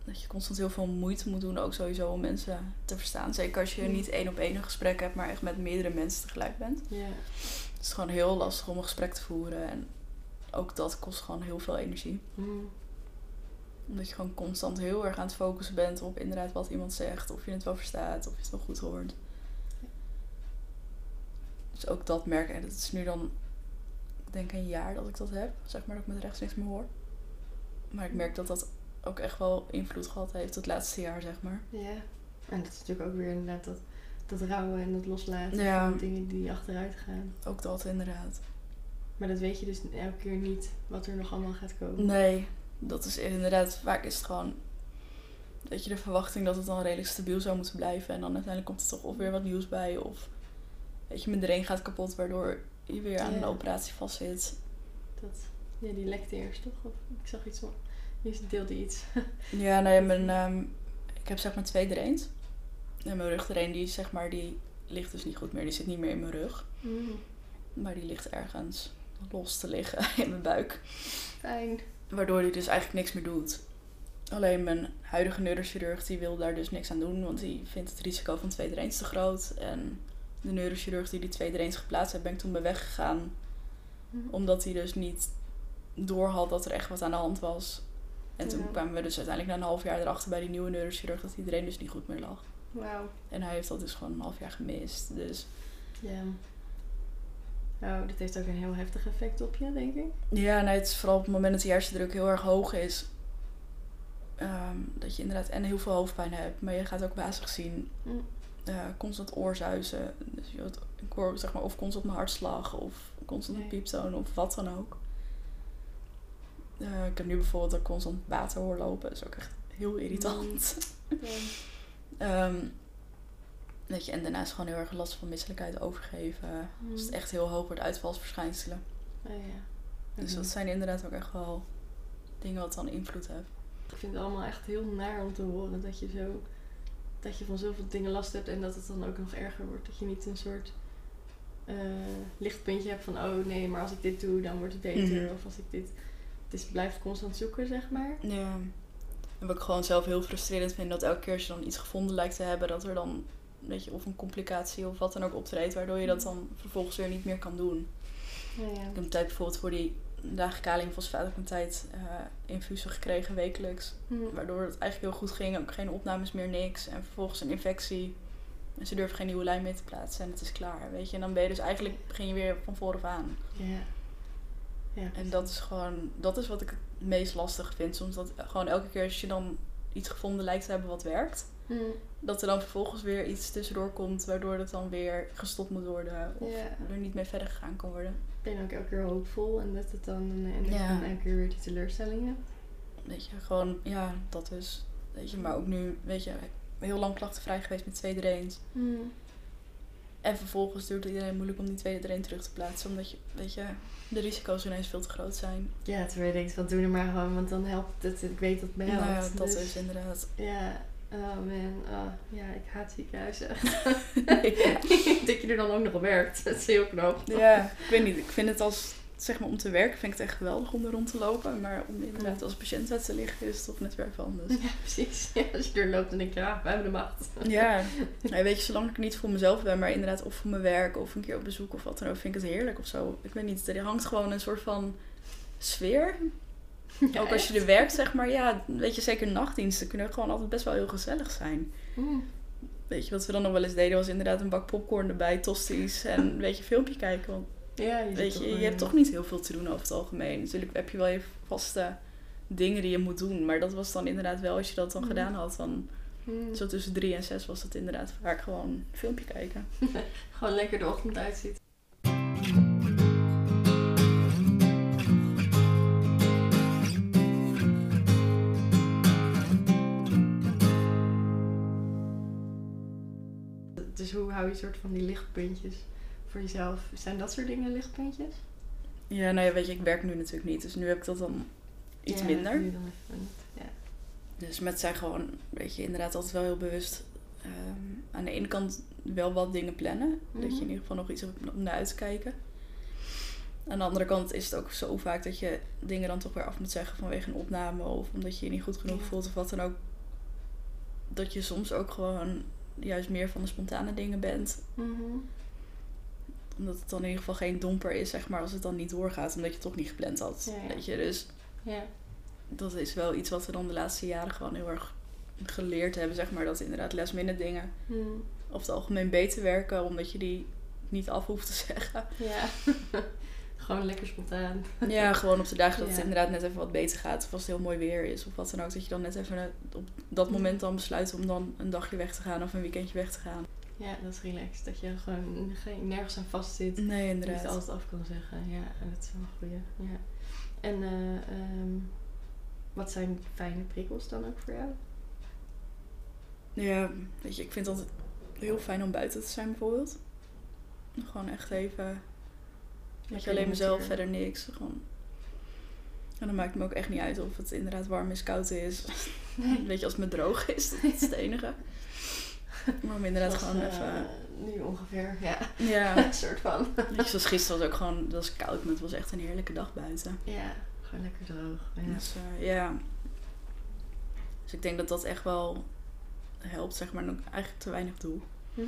dat je constant heel veel moeite moet doen, ook sowieso om mensen te verstaan. Zeker als je niet één op één een gesprek hebt, maar echt met meerdere mensen tegelijk bent. Ja. Het is gewoon heel lastig om een gesprek te voeren. En ook dat kost gewoon heel veel energie. Mm. Omdat je gewoon constant heel erg aan het focussen bent op inderdaad wat iemand zegt. Of je het wel verstaat, of je het wel goed hoort. Dus ook dat merk ik. En het is nu dan, ik denk een jaar dat ik dat heb. Zeg maar dat ik met rechts niks meer hoor. Maar ik merk dat dat ook echt wel invloed gehad heeft het laatste jaar, zeg maar. Ja. En dat is natuurlijk ook weer inderdaad dat, dat rouwen en dat loslaten Ja. van dingen die achteruit gaan. Ook dat inderdaad. Maar dat weet je dus elke keer niet wat er nog allemaal gaat komen. Nee, dat is inderdaad, vaak is het gewoon, weet je, de verwachting dat het dan redelijk stabiel zou moeten blijven. En dan uiteindelijk komt er toch of weer wat nieuws bij. Of, weet je, mijn drain gaat kapot, waardoor je weer aan Ja. een operatie vastzit. Dat, ja, die lekte eerst toch? Of, ik zag iets van, je deelde iets. Ja, nee, mijn, ehm, ik heb zeg maar twee drains. En mijn rugdrain, die, zeg maar, die ligt dus niet goed meer. Die zit niet meer in mijn rug. Mm. Maar die ligt ergens los te liggen in mijn buik. Fijn. Waardoor hij dus eigenlijk niks meer doet. Alleen mijn huidige neurochirurg die wil daar dus niks aan doen. Want die vindt het risico van twee drains te groot. En de neurochirurg die die twee drains geplaatst heeft, ben ik toen bij weggegaan. Mm. Omdat hij dus niet door had dat er echt wat aan de hand was. En toen Ja. kwamen we dus uiteindelijk na een half jaar erachter bij die nieuwe neurochirurg dat die drain dus niet goed meer lag. Wauw. En hij heeft dat dus gewoon een half jaar gemist. Dus Ja. Oh, dit heeft ook een heel heftig effect op je, denk ik. Ja, nee, het is vooral op het moment dat de hersendruk heel erg hoog is. ehm, dat je inderdaad en heel veel hoofdpijn hebt, maar je gaat ook bazig zien. Mm. eh, constant oorzuizen. Dus je hoort- ik hoor zeg maar of constant mijn hartslag of constant een Nee. pieptoon of wat dan ook. Eh, ik heb nu bijvoorbeeld dat ik constant water hoor lopen. Dat is ook echt heel irritant. Ja. Ehm, weet je, en daarnaast gewoon heel erg last van misselijkheid overgeven. Als het Mm. echt heel hoog wordt, uitvalsverschijnselen. Oh, ja. Dus Mhm. dat zijn inderdaad ook echt wel dingen wat dan invloed heeft. Ik vind het allemaal echt heel naar om te horen dat je zo dat je van zoveel dingen last hebt en dat het dan ook nog erger wordt. Dat je niet een soort eh, lichtpuntje hebt van oh nee, maar als ik dit doe, dan wordt het beter. Mhm. Of als ik dit. Het is blijft constant zoeken, zeg maar. Ja. En wat ik gewoon zelf heel frustrerend vind, dat elke keer als je dan iets gevonden lijkt te hebben, dat er dan, weet je, of een complicatie of wat dan ook optreedt, waardoor je dat dan vervolgens weer niet meer kan doen. Ja, ja. Ik heb een tijd bijvoorbeeld voor die dagen kaliumfosfaat ik een tijd eh infusen gekregen wekelijks. Hm. Waardoor het eigenlijk heel goed ging. Ook geen opnames meer, niks. En vervolgens een infectie. En ze durven geen nieuwe lijn meer te plaatsen. En het is klaar, weet je. En dan ben je dus eigenlijk, begin je weer van vooraf aan. Ja. Ja, En dat is gewoon, dat is wat ik het meest lastig vind. Soms dat gewoon elke keer als je dan iets gevonden lijkt te hebben wat werkt. Hm. Dat er dan vervolgens weer iets tussendoor komt waardoor het dan weer gestopt moet worden. Of er niet mee verder gegaan kan worden. Ik ben ook elke keer hoopvol en dat het dan en dat Ja. je dan elke keer weer die teleurstelling hebt. Weet je, gewoon, ja, dat dus. Weet je, maar ook nu, weet je, heel lang klachtenvrij geweest met twee drains. Hm. En vervolgens duurt het iedereen moeilijk om die tweede drain terug te plaatsen. Omdat je, weet je, de risico's ineens veel te groot zijn. Ja, terwijl je denkt van doe er maar gewoon, want dan helpt het. Ik weet dat het me helpt. Nou ja, dat Dus- is inderdaad. Ja, oh man. Oh, ja, ik haat ziekenhuizen. dat je er dan ook nog werkt. Dat is heel knap. ja, ik weet niet. Ik vind het als, zeg maar, om te werken vind ik het echt geweldig om er rond te lopen. Maar om inderdaad als patiënt uit te liggen is het toch net weer even anders. Ja, precies. Ja, als je er loopt, dan denk je, ja, we hebben de macht. Ja, ja, weet je, zolang ik niet voor mezelf ben, maar inderdaad of voor mijn werk of een keer op bezoek of wat dan ook, vind ik het heerlijk of zo. Ik weet niet, er hangt gewoon een soort van sfeer. Ja, ook als je er werkt, zeg maar, ja, weet je, zeker nachtdiensten kunnen gewoon altijd best wel heel gezellig zijn. Mm. Weet je, wat we dan nog wel eens deden was inderdaad een bak popcorn erbij, tosties en weet je, filmpje kijken. Want Ja, je, weet je, je hebt toch niet heel veel te doen over het algemeen. Natuurlijk heb je wel je vaste dingen die je moet doen, maar dat was dan inderdaad wel, als je dat dan Mhm. gedaan had, dan Mm. zo tussen drie en zes was het inderdaad vaak gewoon een filmpje kijken. Gewoon lekker de ochtend uitziet. Dus hoe hou je soort van die lichtpuntjes voor jezelf? Zijn dat soort dingen lichtpuntjes? Ja, nou ja, weet je, ik werk nu natuurlijk niet, dus nu heb ik dat dan iets Ja, minder. nu dan even niet. Ja. Dus met zijn gewoon, weet je, inderdaad altijd wel heel bewust ehm, aan de ene kant wel wat dingen plannen. Dat je Mhm. in ieder geval nog iets om naar uit te kijken. Aan de andere kant is het ook zo vaak dat je dingen dan toch weer af moet zeggen vanwege een opname of omdat je je niet goed genoeg Ja. voelt of wat dan ook. dat je soms ook gewoon juist meer van de spontane dingen bent. Mhm. Omdat het dan in ieder geval geen domper is, zeg maar, als het dan niet doorgaat. Omdat je het toch niet gepland had. Ja, ja. Weet je, dus Ja. dat is wel iets wat we dan de laatste jaren gewoon heel erg geleerd hebben, zeg maar. Dat inderdaad last minute dingen Mhm. over het algemeen beter werken, omdat je die niet af hoeft te zeggen. Ja. Gewoon lekker spontaan. Ja, gewoon op de dagen dat het inderdaad net even wat beter gaat. Of als het heel mooi weer is. Of wat dan ook. Dat je dan net even eh, op dat moment dan besluit om dan een dagje weg te gaan. Of een weekendje weg te gaan. Ja, dat is relaxed. Dat je gewoon geen, nergens aan vast zit. Nee, Dat je inderdaad. het altijd af kan zeggen. Ja, dat is wel een goeie. Ja. En eh, ehm, wat zijn fijne prikkels dan ook voor jou? Ja, weet je, ik vind het altijd heel fijn om buiten te zijn bijvoorbeeld. Gewoon echt even... Lekker je, alleen mezelf, natuur. verder niks. Gewoon... En dan maakt het me ook echt niet uit of het inderdaad warm is, koud is. Weet je, als het me droog is, dat is het enige. Maar om inderdaad Zoals, gewoon eh, even... Nu ongeveer, ja. Ja, Een soort van. Weet je, zoals gisteren was ook gewoon, dat was koud, maar het was echt een heerlijke dag buiten. Ja, gewoon lekker droog. Ja. Dus eh, ja. Dus ik denk dat dat echt wel helpt, zeg maar, en ook eigenlijk te weinig doe. Hm.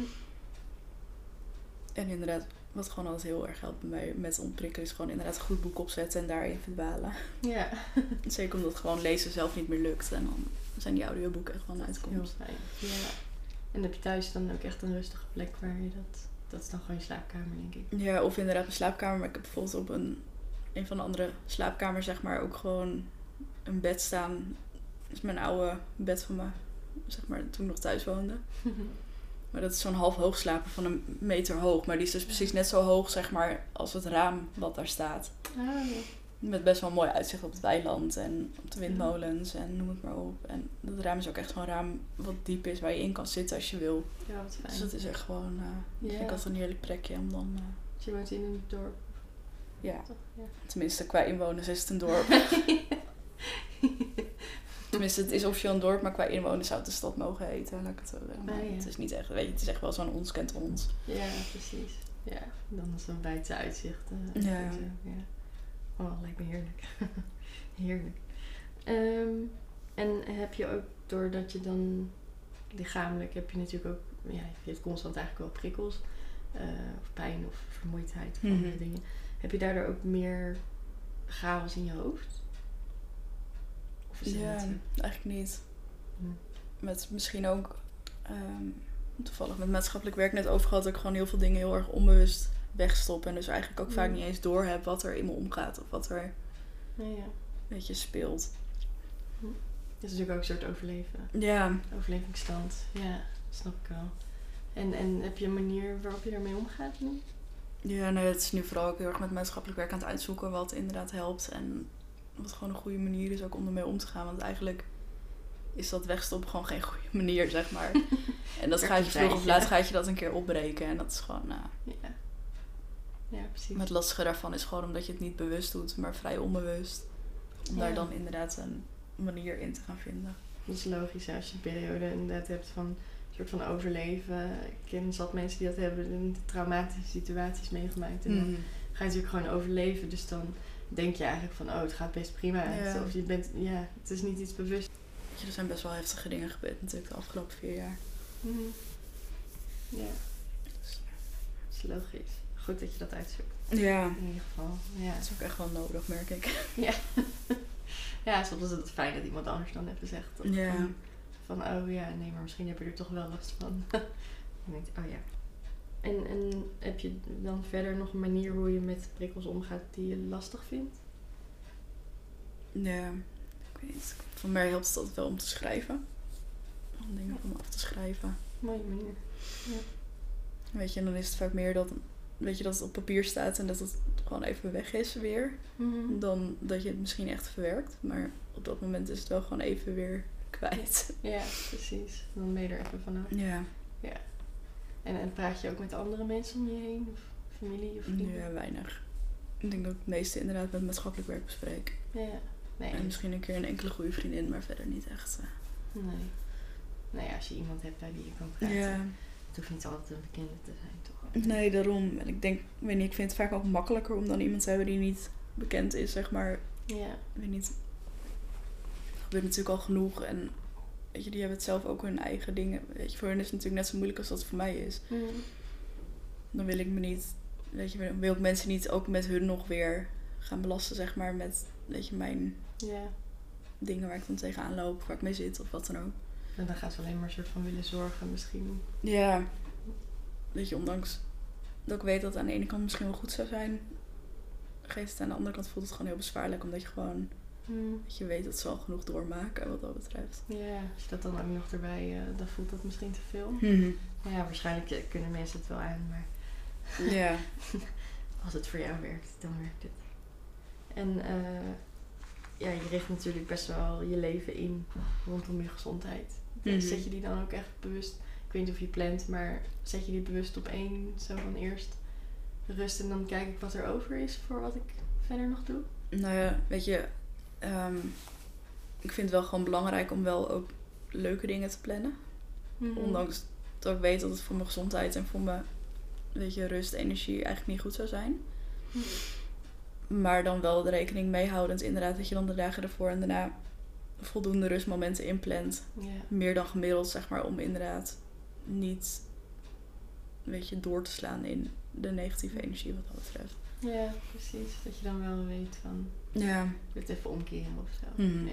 En inderdaad, wat gewoon altijd heel erg helpt bij mij met ontprikkelen, is gewoon inderdaad een goed boek opzetten en daarin verdwalen. Ja, Zeker omdat gewoon lezen zelf niet meer lukt. En dan zijn die audioboeken echt wel een heel uitkomst. fijn. Ja. En heb je thuis dan ook echt een rustige plek waar je dat... Dat is dan gewoon je slaapkamer, denk ik. Ja, of inderdaad mijn slaapkamer. Maar ik heb bijvoorbeeld op een, een van de andere slaapkamers, zeg maar, ook gewoon een bed staan. Dat is mijn oude bed van me, zeg maar, toen ik nog thuis woonde. Maar dat is zo'n half hoog slapen van een meter hoog. Maar die is dus precies net zo hoog, zeg maar, als het raam wat daar staat. Ah, ja. Met best wel een mooi uitzicht op het weiland en op de windmolens en noem het maar op. En dat raam is ook echt zo'n raam wat diep is, waar je in kan zitten als je wil. ja, wat fijn. Dus dat is echt gewoon, Ja. vind ik altijd een heerlijk plekje om dan, Dus je woont in een dorp, ja, toch? Ja. tenminste qua inwoners is het een dorp. Tenminste, het is officieel een dorp, maar qua inwoners zou het de stad mogen heten, laat ik het zo zeggen. Maar Ah, ja. Het is niet echt, weet je, het is echt wel zo'n ons kent ons. Ja, precies. Ja, dan is zo'n buiten uitzicht. eh, Ja. ja. Oh, lijkt me heerlijk. heerlijk. Ehm, en heb je ook, doordat je dan lichamelijk, heb je natuurlijk ook, ja, je hebt constant eigenlijk wel prikkels. eh, of pijn of vermoeidheid of Mhm. andere dingen. Heb je daardoor ook meer chaos in je hoofd? Ja, eigenlijk niet. Hm. Met misschien ook, ehm, toevallig met maatschappelijk werk net over gehad, dat ik gewoon heel veel dingen heel erg onbewust wegstop. En dus eigenlijk ook vaak Mm. niet eens door heb wat er in me omgaat of wat er Ja, ja. een beetje speelt. Dat is natuurlijk ook een soort overleven. Ja, Overlevingsstand, ja, snap ik wel. En, en heb je een manier waarop je daarmee omgaat nu? ja nee, het is nu vooral ook heel erg met maatschappelijk werk aan het uitzoeken wat inderdaad helpt. En wat gewoon een goede manier is ook om ermee om te gaan. Want eigenlijk is dat wegstoppen gewoon geen goede manier, zeg maar. en dat gaat je vroeg of laat gaat je dat een keer opbreken. En dat is gewoon, nou, Ja. Ja, precies. Maar het lastige daarvan is gewoon omdat je het niet bewust doet, maar vrij onbewust. Om daar dan inderdaad een manier in te gaan vinden. Dat is logisch hè, als je een periode inderdaad hebt van een soort van overleven. Ik ken zat mensen die dat hebben in traumatische situaties meegemaakt. En dan Mhm. ga je natuurlijk gewoon overleven. Dus dan denk je eigenlijk van, oh, het gaat best prima. Ja. Of je bent, ja, het is niet iets bewust. Er zijn best wel heftige dingen gebeurd natuurlijk de afgelopen vier jaar. Mhm. Ja, Dus, dat is logisch. Goed dat je dat uitzoekt. ja, In ieder geval, ja. dat is ook echt wel nodig, merk ik. Ja, soms is het fijn dat iemand anders dan even zegt. Of Ja. Van, van, oh ja, nee, maar misschien heb je er toch wel last van. je denkt, oh ja. En, en heb je dan verder nog een manier hoe je met prikkels omgaat die je lastig vindt? Ja, ik weet. Voor mij helpt het altijd wel om te schrijven. Om dingen van me af te schrijven. Mooie manier. Weet je, en dan is het vaak meer dat, weet je, dat het op papier staat en dat het gewoon even weg is weer. Mhm. Dan dat je het misschien echt verwerkt. Maar op dat moment is het wel gewoon even weer kwijt. Ja, precies. Dan ben je er even vanaf. Ja. En, en praat je ook met andere mensen om je heen? Of familie of vrienden? Ja, weinig. Ik denk dat ik het meeste inderdaad met maatschappelijk werk bespreek. Ja. Nee. En misschien een keer een enkele goede vriendin, maar verder niet echt. eh. Nee. Nou ja, als je iemand hebt bij wie je kan praten. Ja, Het hoeft niet altijd een bekende te zijn, toch? nee, daarom. En ik denk, weet niet, ik vind het vaak ook makkelijker om dan iemand te hebben die niet bekend is, zeg maar. Ja. Ik weet niet. Er gebeurt natuurlijk al genoeg en weet je, die hebben het zelf ook hun eigen dingen. Weet je, voor hun is het natuurlijk net zo moeilijk als dat het voor mij is. Mm. Dan wil ik me niet, weet je, wil ik mensen niet ook met hun nog weer gaan belasten, zeg maar, met, weet je, mijn Ja. dingen waar ik dan tegenaan loop, waar ik mee zit of wat dan ook. En dan gaat ze alleen maar een soort van willen zorgen misschien. Ja. Weet je, ondanks dat ik weet dat het aan de ene kant misschien wel goed zou zijn, geeft het aan de andere kant voelt het gewoon heel bezwaarlijk, omdat je gewoon, Mm. dat je weet dat ze al genoeg doormaken wat dat betreft. Ja, als je dat dan ook nog erbij, eh, dan voelt dat misschien te veel. Mhm. Ja, waarschijnlijk eh, kunnen mensen het wel aan, maar Ja. als het voor jou werkt, dan werkt het. En eh, ja, je richt natuurlijk best wel je leven in rondom je gezondheid. Mhm. Zet je die dan ook echt bewust, ik weet niet of je plant, maar zet je die bewust op één, zo van eerst rust en dan kijk ik wat er over is voor wat ik verder nog doe? Nou ja, weet je, ehm, ik vind het wel gewoon belangrijk om wel ook leuke dingen te plannen. Mhm. Ondanks dat ik weet dat het voor mijn gezondheid en voor mijn weet je, rust, energie eigenlijk niet goed zou zijn. Maar dan wel de rekening meehoudend inderdaad dat je dan de dagen ervoor en daarna voldoende rustmomenten inplant. Meer dan gemiddeld, zeg maar, om inderdaad niet weet je, door te slaan in de negatieve energie wat dat betreft. ja, precies. Dat je dan wel weet van, Ja. dit even omkeren of zo. Mhm. Ja.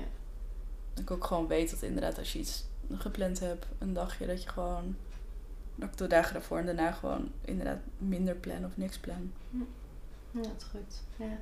Dat ik ook gewoon weet dat inderdaad als je iets gepland hebt, een dagje, dat je gewoon, dat ik de dagen daarvoor en daarna gewoon inderdaad minder plan of niks plan. ja, dat is goed. Ja.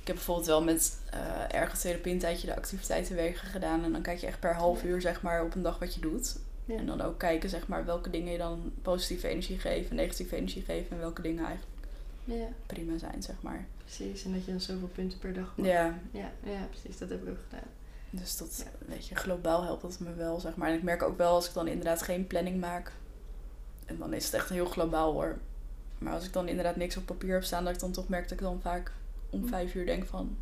Ik heb bijvoorbeeld wel met eh ergens therapie een tijdje de activiteitenwegen gedaan. En dan kijk je echt per half uur zeg maar op een dag wat je doet. Ja. En dan ook kijken zeg maar welke dingen je dan positieve energie geven, negatieve energie geven. En welke dingen eigenlijk ja, prima zijn zeg maar. Precies. En dat je dan zoveel punten per dag mag. Ja, Ja, ja, precies. Dat heb ik ook gedaan. dus dat, Ja. weet je, globaal helpt dat me wel zeg maar. En ik merk ook wel als ik dan inderdaad geen planning maak. En dan is het echt heel globaal hoor. Maar als ik dan inderdaad niks op papier heb staan, dat ik dan toch merk dat ik dan vaak om Hm. vijf uur denk van...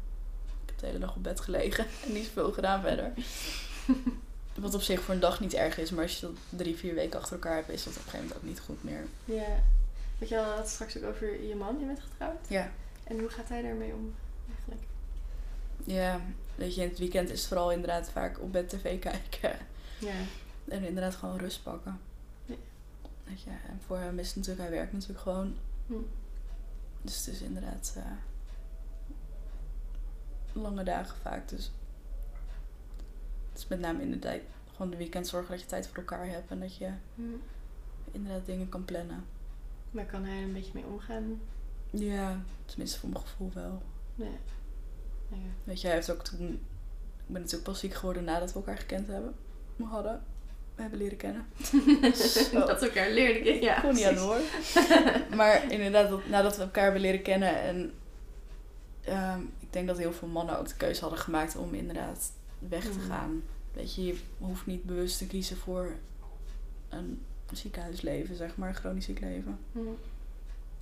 Ik heb de hele dag op bed gelegen en niet zoveel gedaan verder. Wat op zich voor een dag niet erg is, maar als je dat drie, vier weken achter elkaar hebt, is dat op een gegeven moment ook niet goed meer. Ja. Weet je, had het straks ook over je man. Je bent getrouwd. Ja, En hoe gaat hij daarmee om eigenlijk? ja. Weet je, in het weekend is het vooral inderdaad vaak op bed tv kijken. Ja. En inderdaad gewoon rust pakken. Ja. Weet je, en voor hem is het natuurlijk, hij werkt natuurlijk gewoon. Hm. Dus het is inderdaad eh, lange dagen vaak. Dus het is met name inderdaad gewoon de weekend zorgen dat je tijd voor elkaar hebt. En dat je Hm. inderdaad dingen kan plannen. Maar kan hij er een beetje mee omgaan? Ja, tenminste voor mijn gevoel wel. Nee. Ja. Weet je, hij heeft ook toen... Ik ben natuurlijk pas ziek geworden nadat we elkaar gekend hebben. We hadden. We hebben leren kennen. Dat we elkaar leerden. Ja, Ik kon niet aan hoor. maar inderdaad, dat, nadat we elkaar hebben leren kennen en ehm, ik denk dat heel veel mannen ook de keuze hadden gemaakt om inderdaad weg te Mhm. gaan. Weet je, je hoeft niet bewust te kiezen voor een ziekenhuisleven, zeg maar, een chronisch ziek leven. Hm.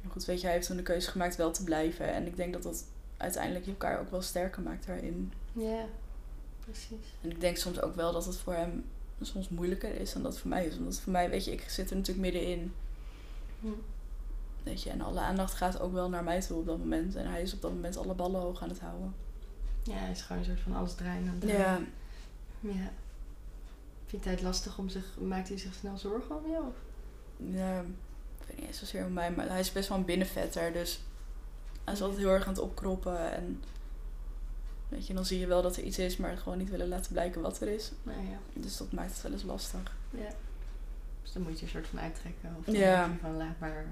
Maar goed, weet je, hij heeft toen de keuze gemaakt wel te blijven. En ik denk dat dat uiteindelijk elkaar ook wel sterker maakt daarin. Ja, precies. En ik denk soms ook wel dat het voor hem soms moeilijker is dan dat het voor mij is. Omdat voor mij, weet je, ik zit er natuurlijk middenin. Hm. Weet je, en alle aandacht gaat ook wel naar mij toe op dat moment. En hij is op dat moment alle ballen hoog aan het houden. Ja, hij is gewoon een soort van alles draaien aan het draaien. Ja. Vindt hij het lastig om zich... Maakt hij zich snel zorgen om jou? Ja, ik weet niet eens zozeer om mij, maar hij is best wel een binnenvetter. Dus hij is altijd heel erg aan het opkroppen. En weet je, dan zie je wel dat er iets is, maar gewoon niet willen laten blijken wat er is. Nou ja. Dus dat maakt het wel eens lastig. ja. Dus dan moet je een soort van uittrekken. Of Ja. van laat maar.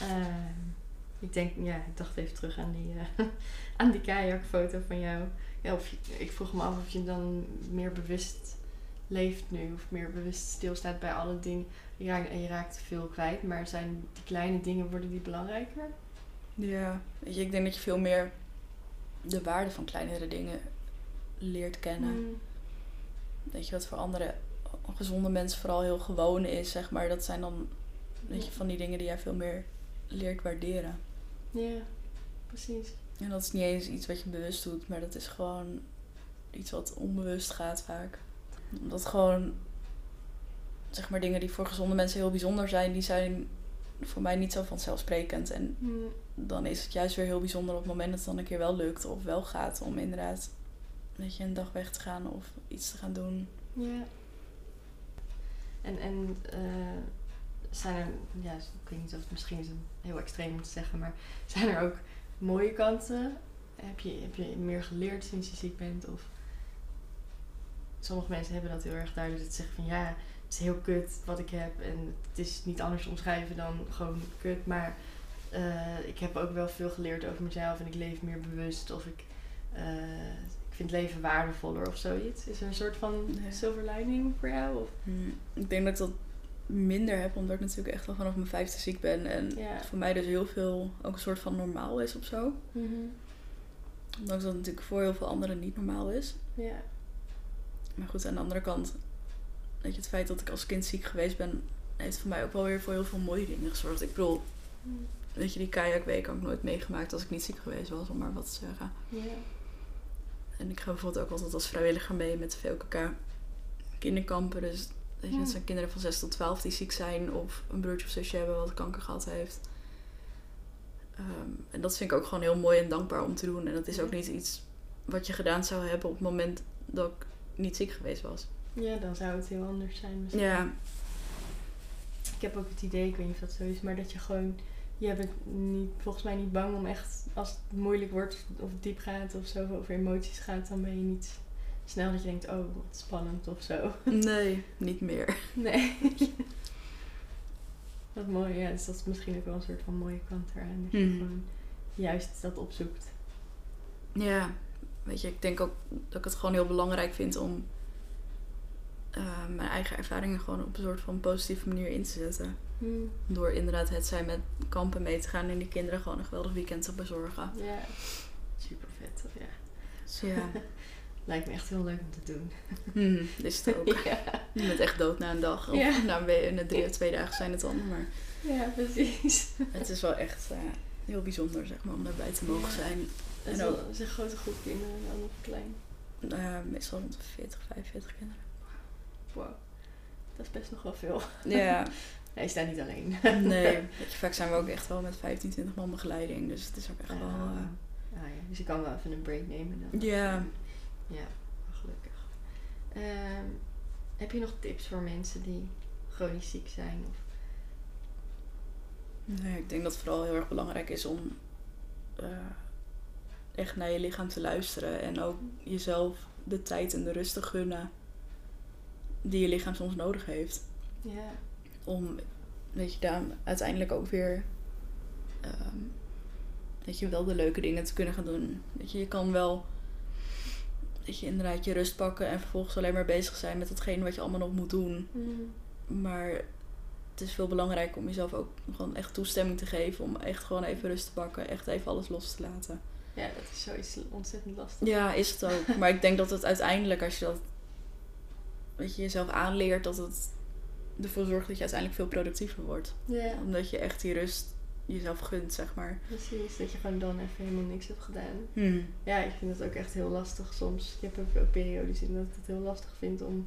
Ehm, ik denk, ja, ik dacht even terug aan die, eh, aan die kajakfoto van jou. Ja, of je- ik vroeg me af of je dan meer bewust leeft nu. Of meer bewust stilstaat bij alle dingen. Je raakt, en je raakt veel kwijt. Maar zijn die kleine dingen, worden die belangrijker? Ja, weet je, ik denk dat je veel meer de waarde van kleinere dingen leert kennen. Mm. Weet je, wat voor andere gezonde mensen vooral heel gewoon is, zeg maar. Dat zijn dan, weet je, van die dingen die jij veel meer leert waarderen. Ja, precies. En dat is niet eens iets wat je bewust doet, maar dat is gewoon iets wat onbewust gaat vaak. Omdat gewoon, zeg maar, dingen die voor gezonde mensen heel bijzonder zijn, die zijn voor mij niet zo vanzelfsprekend. En Mm. dan is het juist weer heel bijzonder op het moment dat het dan een keer wel lukt of wel gaat om inderdaad weet je, een dag weg te gaan of iets te gaan doen. Ja. En, en eh, zijn er, ja, ik weet niet of het misschien is heel extreem om te zeggen, maar zijn er ook mooie kanten? Heb je, heb je meer geleerd sinds je ziek bent? Of sommige mensen hebben dat heel erg duidelijk. Dat ze zeggen van ja, het is heel kut wat ik heb. En het is niet anders omschrijven dan gewoon kut. Maar eh, ik heb ook wel veel geleerd over mezelf. En ik leef meer bewust. Of ik, eh, ik vind het leven waardevoller of zoiets. Is er een soort van silver lining voor jou? Of? Hmm, Ik denk dat ik dat minder heb, omdat ik natuurlijk echt al vanaf mijn vijfde ziek ben. En Ja. voor mij dus heel veel ook een soort van normaal is of zo. Ondanks dat het natuurlijk voor heel veel anderen niet normaal is. Ja. Maar goed, aan de andere kant, weet je, het feit dat ik als kind ziek geweest ben, heeft voor mij ook wel weer voor heel veel mooie dingen gezorgd. Ik bedoel, weet je, die kajakweek had ik nooit meegemaakt als ik niet ziek geweest was, om maar wat te zeggen. Ja. En ik ga bijvoorbeeld ook altijd als vrijwilliger mee met de VLKK kinderkampen. Dus weet je, het zijn kinderen van 6 tot 12 die ziek zijn of een broertje of zusje hebben wat kanker gehad heeft. Ehm, en dat vind ik ook gewoon heel mooi en dankbaar om te doen. En dat is ook niet iets wat je gedaan zou hebben op het moment dat ik niet ziek geweest was. ja, dan zou het heel anders zijn. misschien. Ja, Ik heb ook het idee, ik weet niet of dat zo is, maar dat je gewoon, je bent niet, volgens mij niet bang om echt, als het moeilijk wordt of diep gaat of zo, over emoties gaat, dan ben je niet snel dat je denkt, oh, wat spannend of zo. nee, niet meer. Nee. wat mooi, ja, dus dat is misschien ook wel een soort van mooie kant eraan, dat je Mhm. gewoon juist dat opzoekt. Ja, weet je, ik denk ook dat ik het gewoon heel belangrijk vind om eh, mijn eigen ervaringen gewoon op een soort van positieve manier in te zetten. Door inderdaad het zijn met kampen mee te gaan en die kinderen gewoon een geweldig weekend te bezorgen. Ja, super vet, ja. Ja, Lijkt me echt heel leuk om te doen. hmm, is het ook. Ja, Je bent echt dood na een dag. Of Ja. na, een na drie of twee dagen zijn het dan. Maar ja precies. het is wel echt eh, heel bijzonder zeg maar, om daarbij te mogen Ja. zijn. En wel dat is een grote groep kinderen dan of klein. Eh, meestal rond de 40, 45 kinderen. Wow, dat is best nog wel veel. Ja, Hij staat niet alleen. nee. Vaak zijn we ook echt wel met 15, 20 man begeleiding. Dus het is ook echt wel... Ah, eh, ah, ja. Dus je kan wel even een break nemen dan. Ja. Ja, wel gelukkig. Ehm, heb je nog tips voor mensen die chronisch ziek zijn? Of... Nee, ik denk dat het vooral heel erg belangrijk is om eh, echt naar je lichaam te luisteren. En ook jezelf de tijd en de rust te gunnen die je lichaam soms nodig heeft. Ja. Om, weet je, dan uiteindelijk ook weer, ehm weet je, wel de leuke dingen te kunnen gaan doen. Weet je, je kan wel, weet je, inderdaad je rust pakken en vervolgens alleen maar bezig zijn met hetgeen wat je allemaal nog moet doen. Maar het is veel belangrijker om jezelf ook gewoon echt toestemming te geven. Om echt gewoon even rust te pakken. Echt even alles los te laten. Ja, dat is zoiets ontzettend lastig. Ja, is het ook. Maar ik denk dat het uiteindelijk, als je dat weet je, jezelf aanleert, dat het ervoor zorgt dat je uiteindelijk veel productiever wordt. Ja, Omdat je echt die rust jezelf gunt, zeg maar. precies. Dat je gewoon dan even helemaal niks hebt gedaan. Hmm. Ja, ik vind het ook echt heel lastig soms. Ik heb ook ook periodes in dat ik het heel lastig vind om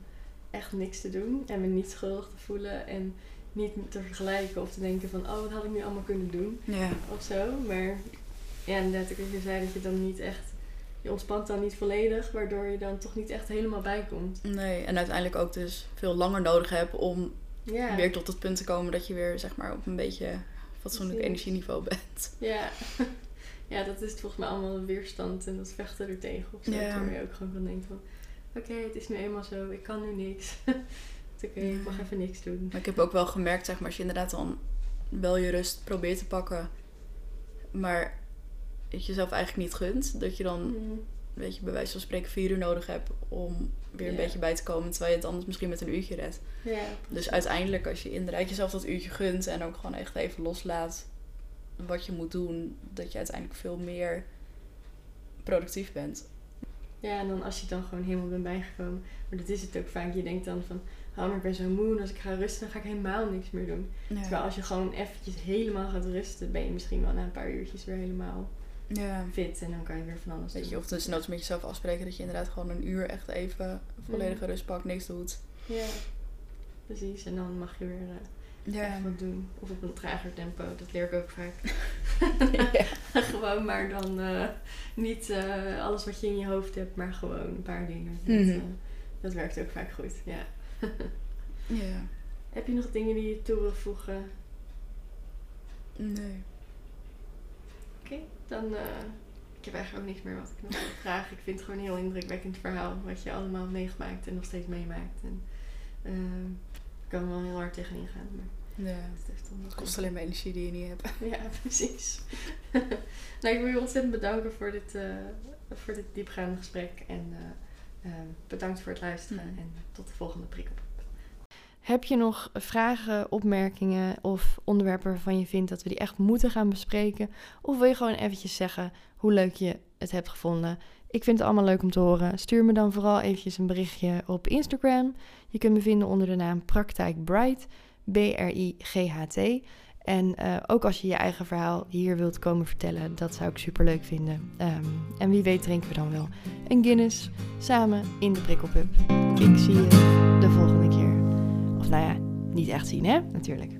echt niks te doen. En me niet schuldig te voelen. En niet te vergelijken of te denken van... Oh, wat had ik nu allemaal kunnen doen? Ja. Of zo. Maar ja, inderdaad, ook wat je zei, dat je dan niet echt... Je ontspant dan niet volledig, waardoor je dan toch niet echt helemaal bij komt. Nee, en uiteindelijk ook dus veel langer nodig hebt om Ja, weer tot het punt te komen dat je weer, zeg maar, op een beetje fatsoenlijk energieniveau bent. ja. ja, dat is volgens mij allemaal weerstand en dat vechten er tegen of zo. Ja. Terwijl je ook gewoon kan denken van... Oké, het is nu eenmaal zo, ik kan nu niks. Oké, ik mag even niks doen. Maar ik heb ook wel gemerkt, zeg maar, als je inderdaad dan wel je rust probeert te pakken, maar het jezelf eigenlijk niet gunt, dat je dan, Mm. weet je, bij wijze van spreken vier uur nodig hebt om weer een beetje bij te komen, terwijl je het anders misschien met een uurtje redt. Dus uiteindelijk, als je inderdaad jezelf dat uurtje gunt en ook gewoon echt even loslaat wat je moet doen, dat je uiteindelijk veel meer productief bent. Ja, en dan als je dan gewoon helemaal bent bijgekomen. Maar dat is het ook vaak. Je denkt dan van, oh, maar ik ben zo moe. En als ik ga rusten, dan ga ik helemaal niks meer doen. Terwijl als je gewoon eventjes helemaal gaat rusten, ben je misschien wel na een paar uurtjes weer helemaal ja. fit. En dan kan je weer van alles Weet doen. je, of dus nooit met jezelf afspreken dat je inderdaad gewoon een uur echt even volledige rust pakt, niks doet. Ja, precies. En dan mag je weer, eh, echt wat doen. Of op een trager tempo, dat leer ik ook vaak. Ja. gewoon maar dan eh, niet eh, alles wat je in je hoofd hebt, maar gewoon een paar dingen. Dat, Mhm. eh, dat werkt ook vaak goed, ja. Ja. Heb je nog dingen die je toe wil voegen? Nee. Dan... eh, ik heb eigenlijk ook niks meer wat ik nog wil vragen. Ik vind het gewoon een heel indrukwekkend verhaal. Wat je allemaal meegemaakt en nog steeds meemaakt. En, eh, ik kan er wel heel hard tegenin gaan. Maar Ja. het kost alleen maar energie die je niet hebt. Ja, precies. nou, ik wil je ontzettend bedanken voor dit, eh, voor dit diepgaande gesprek. En eh, eh, bedankt voor het luisteren. Mhm. En tot de volgende prikkel. Heb je nog vragen, opmerkingen of onderwerpen waarvan je vindt dat we die echt moeten gaan bespreken? Of wil je gewoon eventjes zeggen hoe leuk je het hebt gevonden? Ik vind het allemaal leuk om te horen. Stuur me dan vooral eventjes een berichtje op Instagram. Je kunt me vinden onder de naam Praktijk Bright, B-R-I-G-H-T. En eh, ook als je je eigen verhaal hier wilt komen vertellen, dat zou ik super leuk vinden. Ehm, en wie weet drinken we dan wel een Guinness samen in de prikkelpub. Ik zie je de volgende nou ja, niet echt zien hè, natuurlijk.